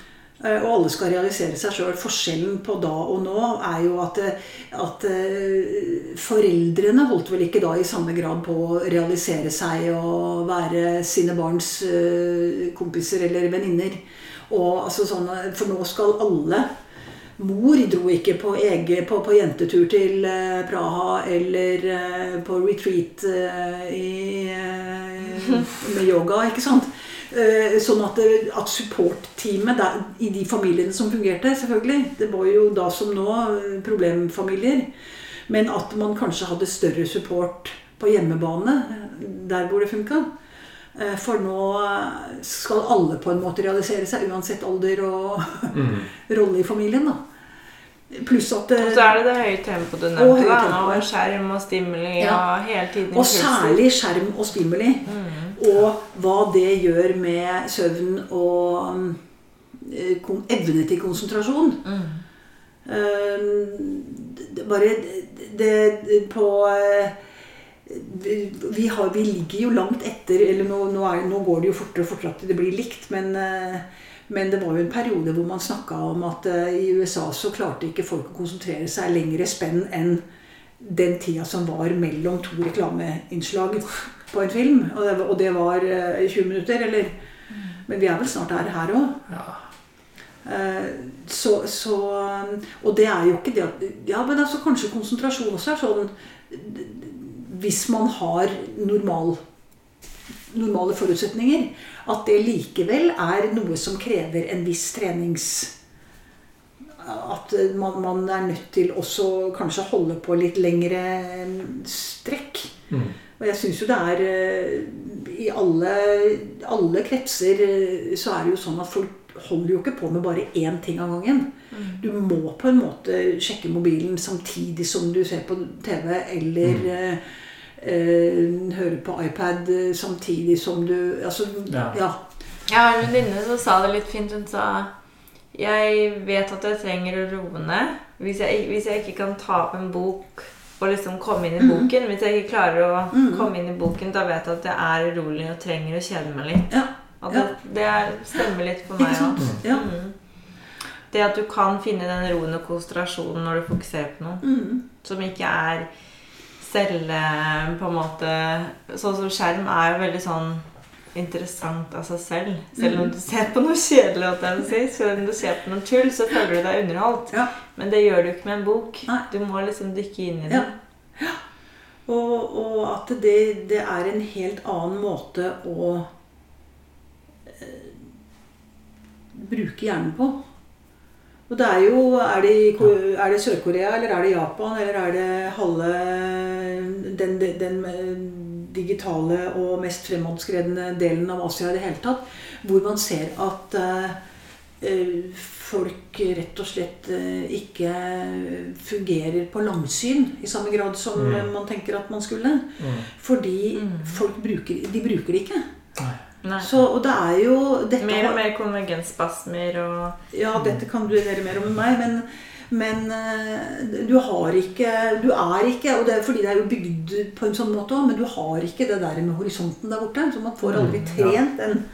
Eh, Og alle skal realisere seg sjøl. Forskjellen på da og nå er jo at, eh, at eh, foreldrene holdt vel ikke da i samme grad på å realisere seg og være sine barns eh, kompiser eller venninner. Altså sånn, For nå skal alle Mor dro ikke på, egen, på, på jentetur til eh, Praha eller eh, på retreat eh, i, med yoga, ikke sant? Sånn at, at support-teamet i de familiene som fungerte, selvfølgelig Det var jo da som nå problemfamilier. Men at man kanskje hadde større support på hjemmebane, der hvor det funka. For nå skal alle på en måte realisere seg, uansett alder og mm. [laughs] rolle i familien. da. Pluss at Og så er det det høye tempoet du nevnte. Og, da. Og skjerm og stimuli Ja. og hele tiden Og særlig skjerm og stimuli. Mm. Og hva det gjør med søvn og eh, evne til konsentrasjon. Mm. Det- Bare det, det på uh, vi, har, vi ligger jo langt etter eller nå, nå, er, nå går det jo fortere og fortere at det blir likt, men, eh, men det var jo en periode hvor man snakka om at eh, i USA så klarte ikke folk å konsentrere seg lengre spenn enn den tida som var mellom to reklameinnslag på en film. Og det, var- og det var eh, 20 minutter, eller Men vi er vel snart der her òg. Eh, Så, så Og det er jo ikke det at Ja, men altså kanskje konsentrasjon også er sånn Hvis man har normal, normale forutsetninger, at det likevel er noe som krever en viss trenings At man, man er nødt til også kanskje holde på litt lengre strekk. Mm. Og jeg syns jo det er eh, I alle, alle kretser eh, så er det jo sånn at folk holder jo ikke på med bare én ting av gangen. Du må på en måte sjekke mobilen samtidig som du ser på TV, eller eh, eh, høre på iPad eh, samtidig som du Altså, Ja. ja. Jeg har en venninne som sa det litt fint. Hun sa Jeg vet at jeg trenger å roe ned. Hvis jeg, hvis jeg ikke kan ta opp en bok og liksom komme inn i boken Hvis jeg ikke klarer å Mhm. komme inn i boken, da vet jeg at jeg er urolig og trenger å kjede meg litt. Ja. Og det, det er, stemmer litt for meg òg. Ja. Det at du kan finne den roen og konsentrasjonen når du fokuserer på noe Mm. som ikke er celle på en måte Sånn som skjerm er jo veldig sånn interessant av seg selv. Selv om du ser på noe kjedelig, at jeg si, selv om du ser på noe tull, så føler du deg underholdt. Ja. Men det gjør du ikke med en bok. Nei. Du må liksom dykke inn i Ja. det. Og, og at det, det er en helt annen måte å eh, bruke hjernen på. Og det er jo Er det, er det Sør-Korea, eller er det Japan, eller er det halve den, den, eh, digitale og mest fremadsskredne delen av Asia i det hele tatt, hvor man ser at eh, eh, folk rett og slett ikke fungerer på langsyn i samme grad som Mm. man tenker at man skulle. Mm. Fordi Mm. folk bruker, de bruker det ikke. Nei. Så, og det er jo dette Mer og mer konvergensspasmer og Ja, dette kan du gjøre mer om enn meg, men, men eh, du har ikke Du er ikke Og det er fordi det er jo bygd på en sånn måte òg, men du har ikke det der med horisonten der borte. Så man får aldri Mm, ja. trent den.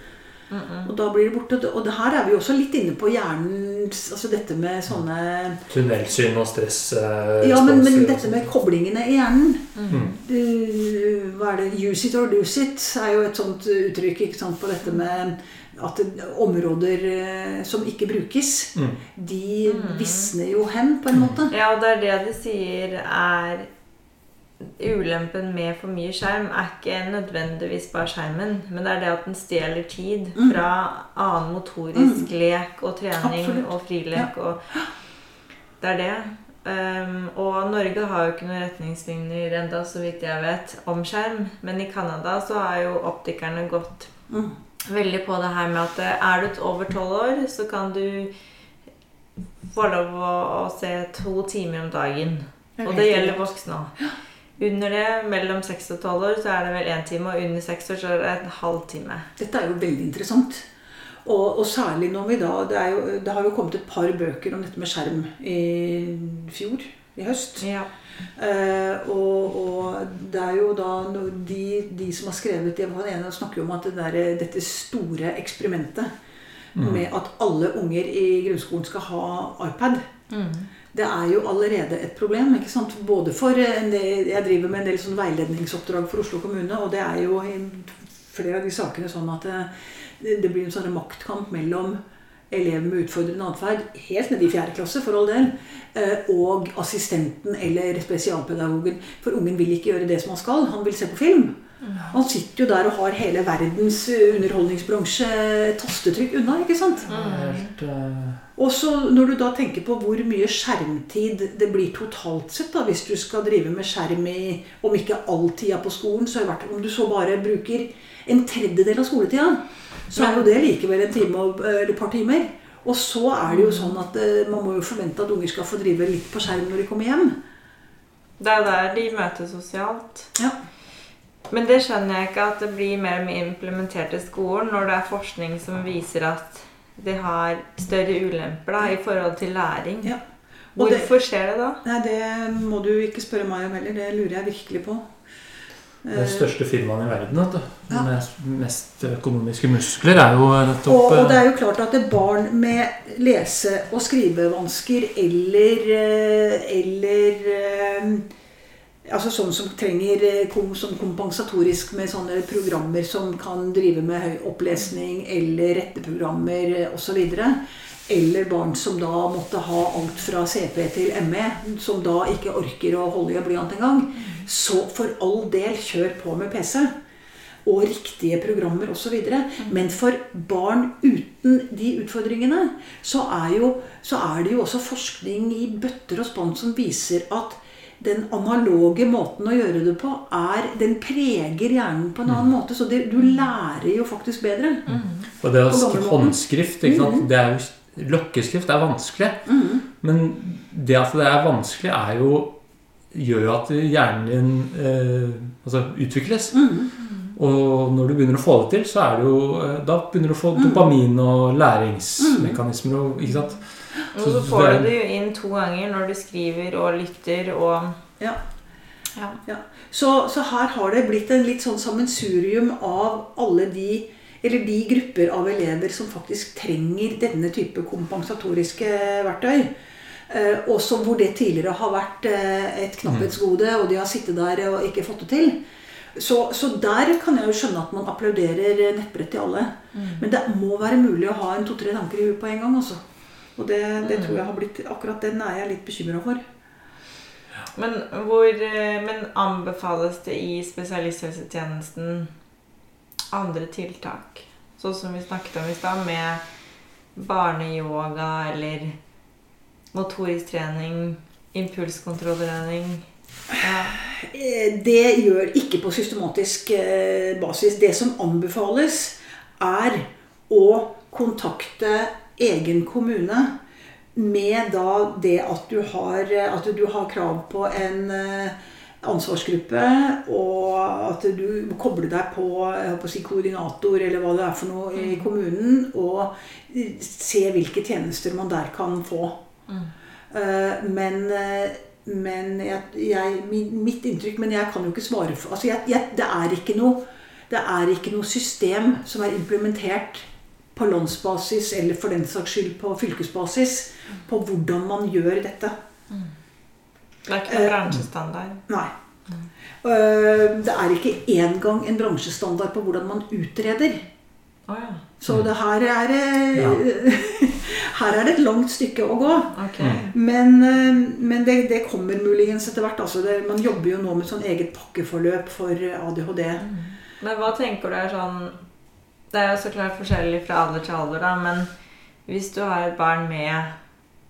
Mm -mm. Og da blir det borte. Og det her er vi også litt inne på hjernens Altså dette med sånne Tunnelsyn og stress. eh, Ja, men, men dette med koblingene i hjernen Mm. du, Hva er det? Use it or lose it er jo et sånt uttrykk ikke sant, på dette med at områder eh, som ikke brukes, Mm. de Mm. visner jo hen, på en måte. Ja, og det er det de sier er Ulempen med for mye skjerm er ikke nødvendigvis bare skjermen, men det er det at den stjeler tid Mm. fra annen motorisk lek og trening Absolutt. og frilek. Og det er det. Um, og Norge har jo ikke noen retningslinjer enda, så vidt jeg vet, om skjerm. Men i Canada så har jo optikerne gått Mm. veldig på det her med at eh, er du over tolv år, så kan du få lov å, å se to timer om dagen. Og det gjelder voksne òg. Under det, mellom seks og tolv år, så er det vel én time. Og under seks år så er det en halv time. Dette er jo veldig interessant. Og, og særlig når vi da det, er jo, det har jo kommet et par bøker om dette med skjerm i fjor, i høst. Ja. Eh, og, og det er jo da når de, de som har skrevet det, ene snakker jo om at det der, dette store eksperimentet Mm. med at alle unger i grunnskolen skal ha iPad, Mm. Det er jo allerede et problem. ikke sant? Både for en del, Jeg driver med en del sånn veiledningsoppdrag for Oslo kommune, og det er jo i flere av de sakene sånn at det, det blir en sånn maktkamp mellom elever med utfordrende atferd, helt nede i fjerde klasse for all del, eh, og assistenten eller spesialpedagogen. For ungen vil ikke gjøre det som han skal, han vil se på film. Han sitter jo der og har hele verdens underholdningsbransje tastetrykk unna. ikke sant? Er Helt, eh, Og så når du da tenker på hvor mye skjermtid det blir totalt sett, da, hvis du skal drive med skjerm i om ikke all tida på skolen, så i hvert fall om du så bare bruker en tredjedel av skoletida, så er jo det likevel en time eller et par timer. Og så er det jo sånn at eh, man må jo forvente at unger skal få drive litt på skjerm når de kommer hjem. Det er der de møtes sosialt. Ja. Men det skjønner jeg ikke at det blir mer og mer implementert i skolen når det er forskning som viser at det har større ulemper da, i forhold til læring. Ja. Og det- Hvorfor skjer det da? Nei, det må du ikke spørre meg om heller. Det lurer jeg virkelig på. Det Eh, største firmaet i verden, vet du. Ja. Med mest økonomiske muskler, er jo nettopp Og, og det eh, er jo klart at barn med lese- og skrivevansker eller, eh, eller eh, Altså sånn som trenger eh, kom, som kompensatorisk med sånne programmer som kan drive med høy opplesning eller retteprogrammer osv. Eller barn som da måtte ha alt fra CP til ME, som da ikke orker å holde i en blyant engang. Så for all del, kjør på med PC og riktige programmer osv. Men for barn uten de utfordringene, så er, jo, så er det jo også forskning i bøtter og spann som viser at den analoge måten å gjøre det på, er, den preger hjernen på en annen måte. Så det, du lærer jo faktisk bedre. Og det å skrive håndskrift, ikke sant? Mhm. det er jo Lokkeskrift er vanskelig. Mhm. Men det at det er vanskelig, er jo gjør jo at hjernen din eh, altså utvikles. Mhm. Og når du begynner å få det til, så er det jo eh, Da begynner du å få dopamin og læringsmekanismer og Ikke sant? Og Så får du det jo inn to ganger når du skriver og lytter og Ja. Ja. Ja. Så, så her har det blitt en litt sånn sammensurium av alle de eller de grupper av elever som faktisk trenger denne type kompensatoriske verktøy. Eh, også hvor det tidligere har vært eh, et knapphetsgode, og de har sittet der og ikke fått det til. Så, så der kan jeg jo skjønne at man applauderer nettbrett til alle. Men det må være mulig å ha en to-tre tanker i huet på en gang. altså. Og det, det tror jeg har blitt, akkurat den er jeg litt bekymra for. Men, hvor, eh, men anbefales det i spesialisthelsetjenesten andre tiltak? Sånn som vi snakket om i stad, med barneyoga eller motorisk trening, impulskontrolltrening. Ja. Eh, Det gjør ikke på systematisk eh, basis. Det som anbefales, er å kontakte egen kommune med da det at du har, at du har krav på en eh, ansvarsgruppe, og at du kobler deg på, jeg på si, koordinator eller hva det er for noe i kommunen, og se hvilke tjenester man der kan få. Mm. Men, eh, men jeg, jeg, mitt inntrykk Men jeg kan jo ikke svare for altså jeg, jeg, det, er ikke noe, det er ikke noe system som er implementert på landsbasis eller for den saks skyld på fylkesbasis på hvordan man gjør dette. Det er ikke noen bransjestandard. Nei. Uh, Det er ikke engang en bransjestandard på hvordan man utreder. Oh, ja. Så det her er ja. [laughs] Her er det et langt stykke å gå. Okay. Men, eh, men det, det kommer muligens etter hvert. Altså det, man jobber jo nå med sånn eget pakkeforløp for ADHD. Men hva tenker du er sånn Det er jo så klart forskjellig fra alder til alder, da, men hvis du har et barn med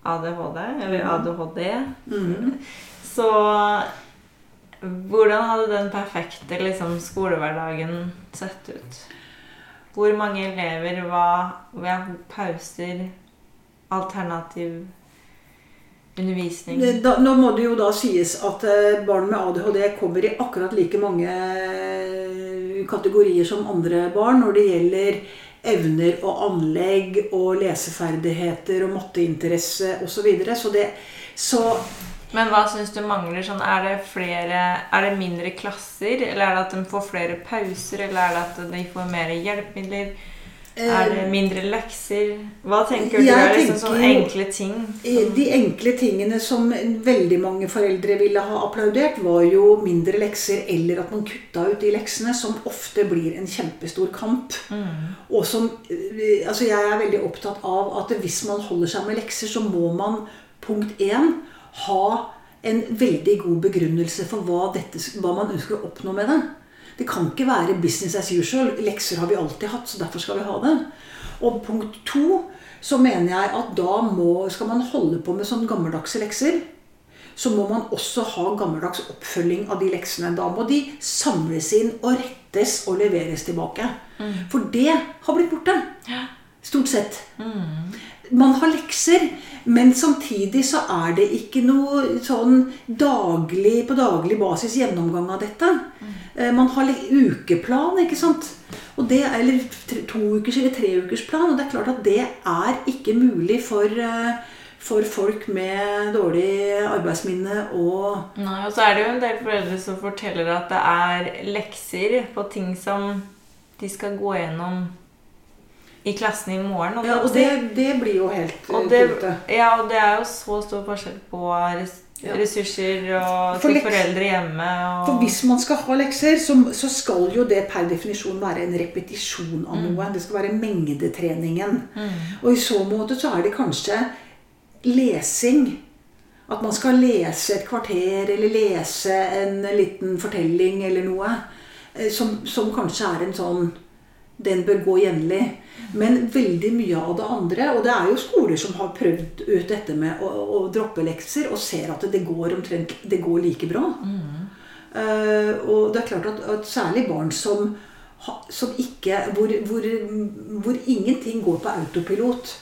ADHD, eller ADHD, mm. [laughs] så hvordan hadde den perfekte liksom, skolehverdagen sett ut? Hvor mange elever, hva, hva pauser, alternativ undervisning? Da, nå må det jo da sies at eh, barn med ADHD kommer i akkurat like mange eh, kategorier som andre barn når det gjelder evner og anlegg og leseferdigheter og matteinteresse osv. Så, videre. så det så Men hva syns du mangler? Sånn, er, det flere, er det mindre klasser? Eller er det at de får flere pauser? Eller er det at de får mer hjelpemidler? Er det mindre lekser? Hva tenker du er liksom sånne enkle ting? Eh, Som, De enkle tingene som veldig mange foreldre ville ha applaudert, var jo mindre lekser, eller at man kutta ut de leksene, som ofte blir en kjempestor kamp. mm, Og som eh, Altså, jeg er veldig opptatt av at hvis man holder seg med lekser, så må man punkt én ha en veldig god begrunnelse for hva, dette, hva man ønsker å oppnå med det. Det kan ikke være business as usual. Lekser har vi alltid hatt, så derfor skal vi ha det. Og punkt to så mener jeg at da må, skal man holde på med sånn gammeldagse lekser. Så må man også ha gammeldags oppfølging av de leksene. Da må de samles inn og rettes og leveres tilbake. For det har blitt borte. Stort sett. Man har lekser, men samtidig så er det ikke noe sånn daglig, på daglig basis gjennomgang av dette. Eh, Man har ukeplan, ikke sant? Og det, eller to ukers eller tre ukers plan. Og det er klart at det er ikke mulig for, eh, for folk med dårlig arbeidsminne og Nei, og så er det jo en del foreldre som forteller at det er lekser på ting som de skal gå gjennom i klassen i morgen. Ja, og det, det blir jo helt og eh, det, ja, og det er jo så stor forskjell på res, Ja. ressurser og For foreldre hjemme. Og, For hvis man skal ha lekser, så, så skal jo det per definisjon være en repetisjon av noe. Det skal være mengdetreningen. Og i så måte så er det kanskje lesing. At man skal lese et kvarter, eller lese en liten fortelling eller noe. eh, Som, som kanskje er en sånn Den bør gå jevnlig. Men veldig mye av det andre Og det er jo skoler som har prøvd ut dette med å, å droppe lekser, og ser at det går omtrent Det går like bra. Eh, og det er klart at, at særlig barn som, som ikke hvor, hvor, hvor ingenting går på autopilot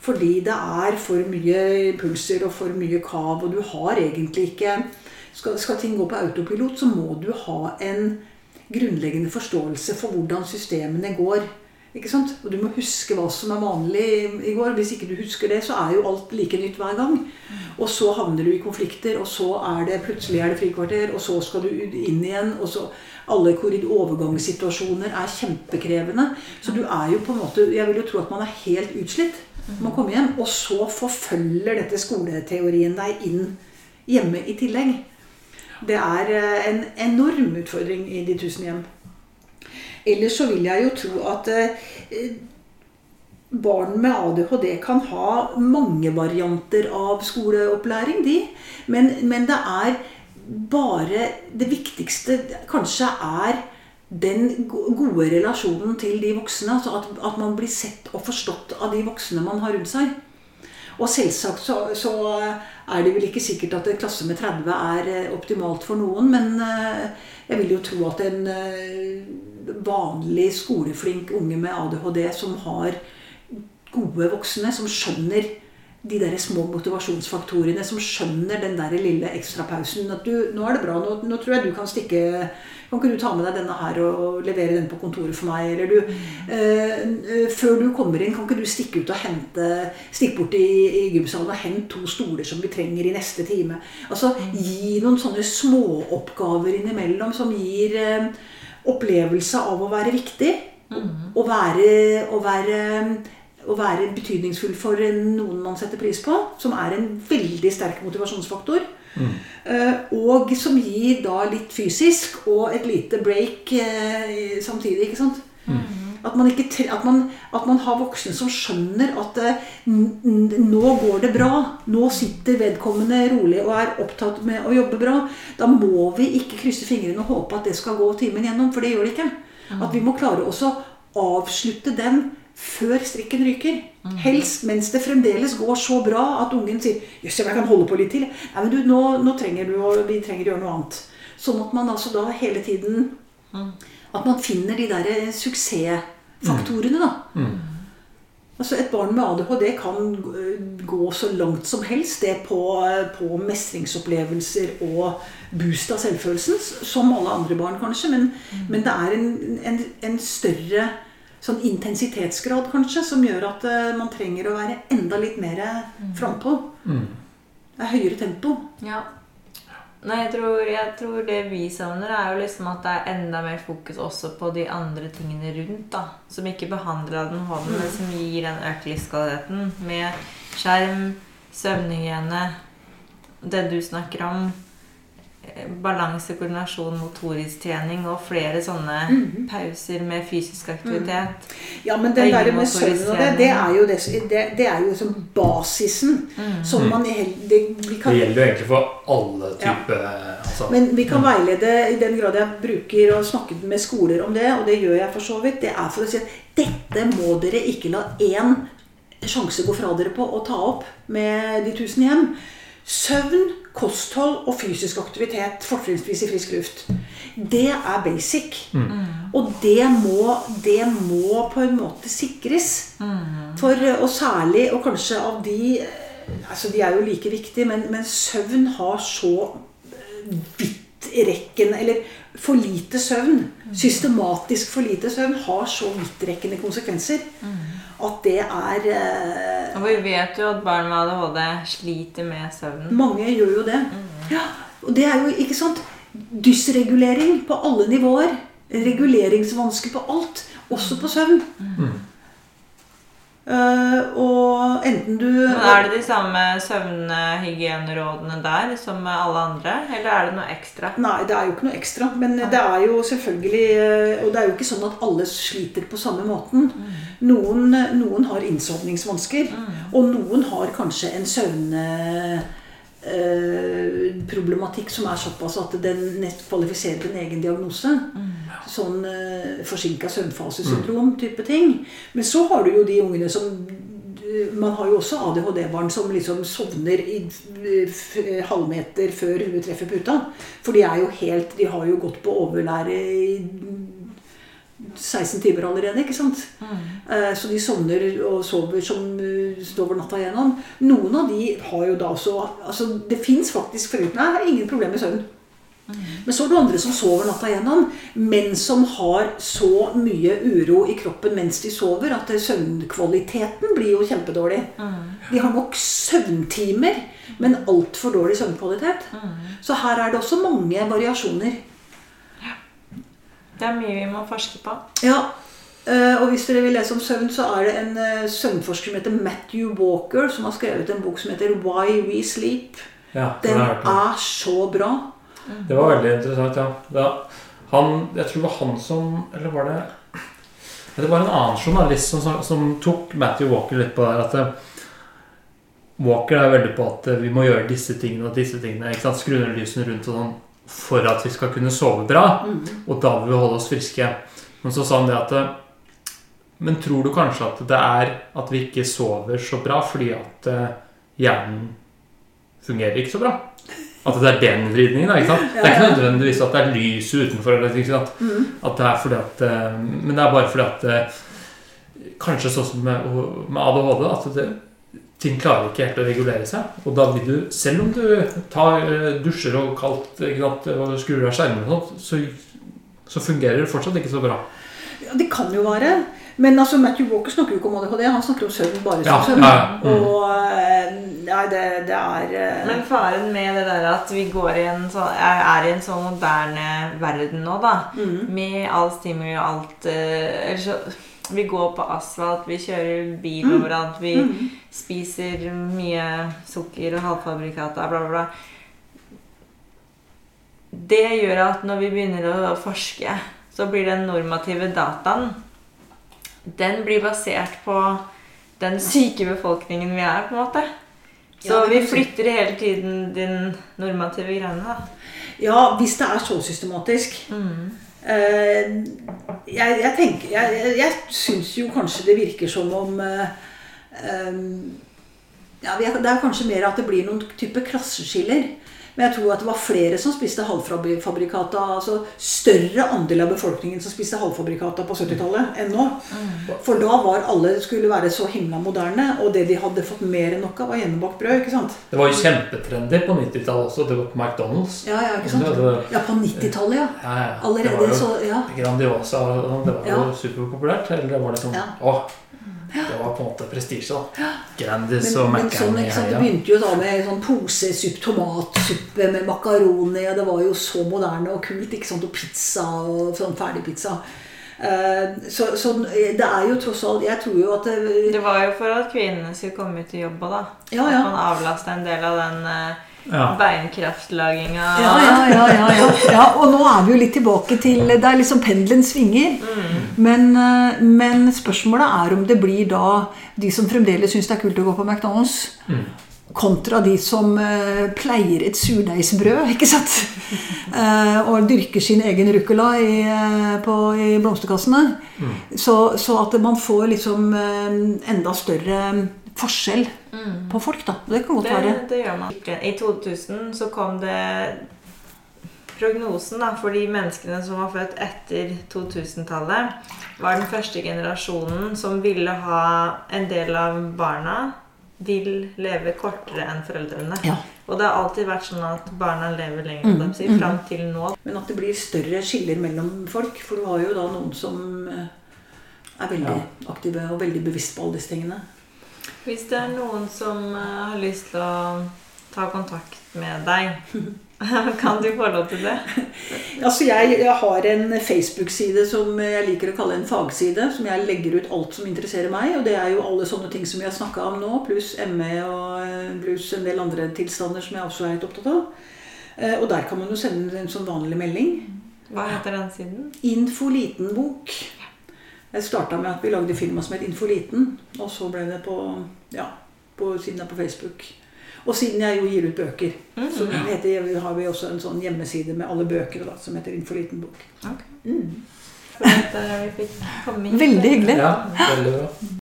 fordi det er for mye impulser og for mye kav, og du har egentlig ikke skal, skal ting gå på autopilot, så må du ha en grunnleggende forståelse for hvordan systemene går. Ikke sant? Og du må huske hva som er vanlig i- går. Hvis ikke du husker det, så er jo alt like nytt hver gang. Og så havner du i konflikter, og så er det plutselig er det frikvarter, og så skal du inn igjen. og så Alle overgangssituasjoner er kjempekrevende. Så du er jo på en måte Jeg vil jo tro at man er helt utslitt når man kommer hjem. Og så forfølger dette skoleteorien deg inn hjemme i tillegg. Det er eh, en enorm utfordring i de tusen hjem. Ellers så vil jeg jo tro at eh, barn med ADHD kan ha mange varianter av skoleopplæring, de. Men, men det er bare Det viktigste kanskje er den gode relasjonen til de voksne. Altså at, at man blir sett og forstått av de voksne man har rundt seg. Og selvsagt så, så er det vel ikke sikkert at en klasse med 30 er eh, optimalt for noen, men eh, jeg vil jo tro at en eh, vanlig skoleflink unge med ADHD som har gode voksne, som skjønner de der små motivasjonsfaktorene, som skjønner den der lille ekstrapausen. At du, nå er det bra, nå, nå tror jeg du kan stikke Kan ikke du ta med deg denne her og, og levere den på kontoret for meg? Eller du eh, Før du kommer inn, kan ikke du stikke ut og hente Stikk bort i, i gymsalen og hent to stoler som vi trenger i neste time? Altså gi noen sånne småoppgaver innimellom som gir eh, opplevelse av å være viktig. Å være, å være å være betydningsfull for noen man setter pris på, som er en veldig sterk motivasjonsfaktor. Mm. og som gir da litt fysisk og et lite break eh, samtidig. ikke sant? At man, ikke, at, man, at man har voksne som skjønner at eh, nå går det bra. Nå sitter vedkommende rolig og er opptatt med å jobbe bra. Da må vi ikke krysse fingrene og håpe at det skal gå timen gjennom, for det gjør det ikke. At vi må klare også avslutte den før strikken ryker. Helst mens det fremdeles går så bra at ungen sier 'Jøss, jeg kan holde på litt til'. Nei, men du, nå, nå trenger du, og vi trenger å gjøre noe annet. Sånn at man altså da hele tiden At man finner de der suksessfaktorene, da. Altså Et barn med ADHD kan øh, gå så langt som helst det på, på mestringsopplevelser og boost av selvfølelsen, som alle andre barn kanskje. Men, men det er en, en, en større sånn intensitetsgrad kanskje, som gjør at øh, man trenger å være enda litt mer frampå. Det er høyere tempo. Ja. Nei, jeg tror, jeg tror det vi savner, er jo liksom at det er enda mer fokus også på de andre tingene rundt. da. Som ikke behandler den hånden, men som gir den økte livskvaliteten. Med skjerm, søvnhygiene, det du snakker om. Balanse, koordinasjon, motorisk trening og flere sånne pauser med fysisk aktivitet. Ja, men den Det er der med søvn og det, det er jo, det, det, er jo som basisen. Som man det, vi Det gjelder jo egentlig for alle typer altså, Men vi kan veilede i den grad jeg bruker og snakke med skoler om det, og det gjør jeg for så vidt. Det er for å si at dette må dere ikke la én sjanse gå fra dere på å ta opp med de tusen hjem. Søvn, kosthold og fysisk aktivitet, fortrinnsvis i frisk luft, det er basic. Og det må, det må på en måte sikres. For, og særlig, og kanskje av de altså De er jo like viktige, men, men søvn har så vidtrekkende Eller for lite søvn, systematisk for lite søvn, har så vidtrekkende konsekvenser at det er eh, Og vi vet jo at barn med ADHD sliter med søvnen. Mange gjør jo det. Ja, og det er jo, ikke sant Dysregulering på alle nivåer. Reguleringsvansker på alt. Også på søvn. Eh, og enten du Men Er det de samme søvnhygienerådene der som alle andre, eller er det noe ekstra? Nei, det er jo ikke noe ekstra. Men det er jo selvfølgelig eh, Og det er jo ikke sånn at alle sliter på samme måten. Noen, noen har innsovningsvansker, og noen har kanskje en søvnproblematikk som er såpass at den kvalifiserer til en egen diagnose. Sånn uh, forsinka søvnfasesyndrom type ting. Men så har du jo de ungene som man har jo også ADHD-barn som liksom sovner i halvmeter før hun treffer puta. For de er jo helt De har jo gått på overlære i 16 timer allerede, ikke sant? Mm. Så de sovner og sover som over sover natta igjennom. Noen av de har jo da også Altså, det fins faktisk foruten har ingen problemer med søvn. Men så er det andre som sover natta igjennom, men som har så mye uro i kroppen mens de sover, at søvnkvaliteten blir jo kjempedårlig. De har nok søvntimer, men altfor dårlig søvnkvalitet. Så her er det også mange variasjoner. Det er mye vi må forske på. Ja, eh, og hvis dere vil lese om søvn, så er det en eh, søvnforsker som heter Matthew Walker, som har skrevet en bok som heter Why We Sleep. ja, Den er så bra. Det var veldig interessant, ja. Da, han, jeg tror det var han som Eller var det Det var en annen journalist som, som tok Matthew Walker litt på det her. At eh, Walker er veldig på at vi må gjøre disse tingene og disse tingene. ikke sant, Skru ned lysene rundt og sånn for at vi skal kunne sove bra. Mm. Og da vil vi holde oss friske. Men så sa han det at eh, Men tror du kanskje at det er at vi ikke sover så bra fordi at eh, hjernen fungerer ikke så bra? At det er den vridningen? da, ikke sant? [laughs] Det er ikke nødvendigvis at det er lys utenfor. Eller, ikke sant? Mm. At det er fordi at eh, Men det er bare fordi at Kanskje sånn som med, med ADHD at det, ting klarer ikke helt å regulere seg. Og da vil du, selv om du tar eh, dusjer og kaldt ikke og skrur av skjermer og sånt, så, så fungerer det fortsatt ikke så bra. Ja, det kan jo være. Men altså, Matthew Walker snakker jo ikke om ADHD. Han snakker om søvn bare som Ja, søvn. ja, ja. Mm. Og eh, Nei, det, det er eh, Men faren med det der at vi går i en sånn, er, i en sånn moderne verden nå, da. mm. Med all stimuli og alt eh, Eller så Vi går på asfalt, vi kjører bil Mm. overalt, vi Mm. spiser mye sukker og halvfabrikata, bla, bla, bla. Det gjør at når vi begynner å forske, så blir den normative dataen Den blir basert på den syke befolkningen vi er, på en måte. Så Ja, vi flytter hele tiden den normative greiene, da. Ja, hvis det er så systematisk. Mm. Eh, jeg, jeg Jeg, jeg, syns jo kanskje det virker som om eh, eh, ja, Det er kanskje mer at det blir noen type klasseskiller. Men jeg tror at det var flere som spiste halvfabrikata. Altså større andel av befolkningen som spiste halvfabrikata på 70-tallet enn nå. For da var alle skulle være så himla moderne, og det de hadde fått mer enn nok av, var gjennombakt brød. ikke sant? Det var jo kjempetrendy på 90-tallet også. Det var på McDonald's. Ja, ja, ikke sant? Det Ja, på 90-tallet, ja. Ja, ja. det var Allerede jo så Ja. Grandiosa. Det var jo Ja. superpopulært. Eller det var liksom Ja. Åh, det var på en måte prestisje, da. Grandis Men, og men Mac-en sånn, i ikke sant, Det begynte jo da med sånn posesupp, tomatsuppe med makaroni. og Det var jo så moderne og kult. ikke sant, Og pizza og sånn ferdigpizza. Eh, så, så det er jo tross alt Jeg tror jo at det, Det var jo for at kvinnene skulle komme ut i jobb òg, da. Ja, At man avlasta en del av den uh, Ja. beinkraftlaginga. Ja, ja, ja, ja, ja. ja, Og nå er vi jo litt tilbake til Det er liksom pendelen svinger. Men, eh, men spørsmålet er om det blir da de som fremdeles syns det er kult å gå på McDonald's, kontra de som eh, pleier et surdeigsbrød, ikke sant? Eh, og dyrker sin egen ruccola i, på, i blomsterkassene. Så, så at man får liksom enda større forskjell på folk, da. Det kan godt Det, være. det gjør man. I 2000 så kom det prognosen da, for de menneskene som var født etter 2000-tallet, var den første generasjonen som ville ha en del av barna vil leve kortere enn foreldrene. Ja. Og det har alltid vært sånn at barna lever lenger Mm, si, mm. fram til nå. Men at det blir større skiller mellom folk. For du har jo da noen som eh, er veldig aktive og veldig bevisst på alle disse tingene. Hvis det er noen som eh, har lyst til å ta kontakt med deg, [laughs] kan du få lov til det? [laughs] Altså jeg, jeg har en Facebook-side som jeg liker å kalle en fagside. Som jeg legger ut alt som interesserer meg. Og det er jo alle sånne ting som vi har snakka om nå, pluss ME og eh, pluss en del andre tilstander som jeg også er litt opptatt av. Eh, Og der kan man jo sende en sånn vanlig melding. Hva heter den siden? Infoliten-bok. Jeg starta med at vi lagde filma som het Infoliten. Og så ble det på, ja, på siden på Facebook. Og siden jeg jo gir ut bøker, så heter, har vi også en sånn hjemmeside med alle bøker da, som heter Infoliten bok. Okay. Mm. Veldig hyggelig. Ja, veldig bra.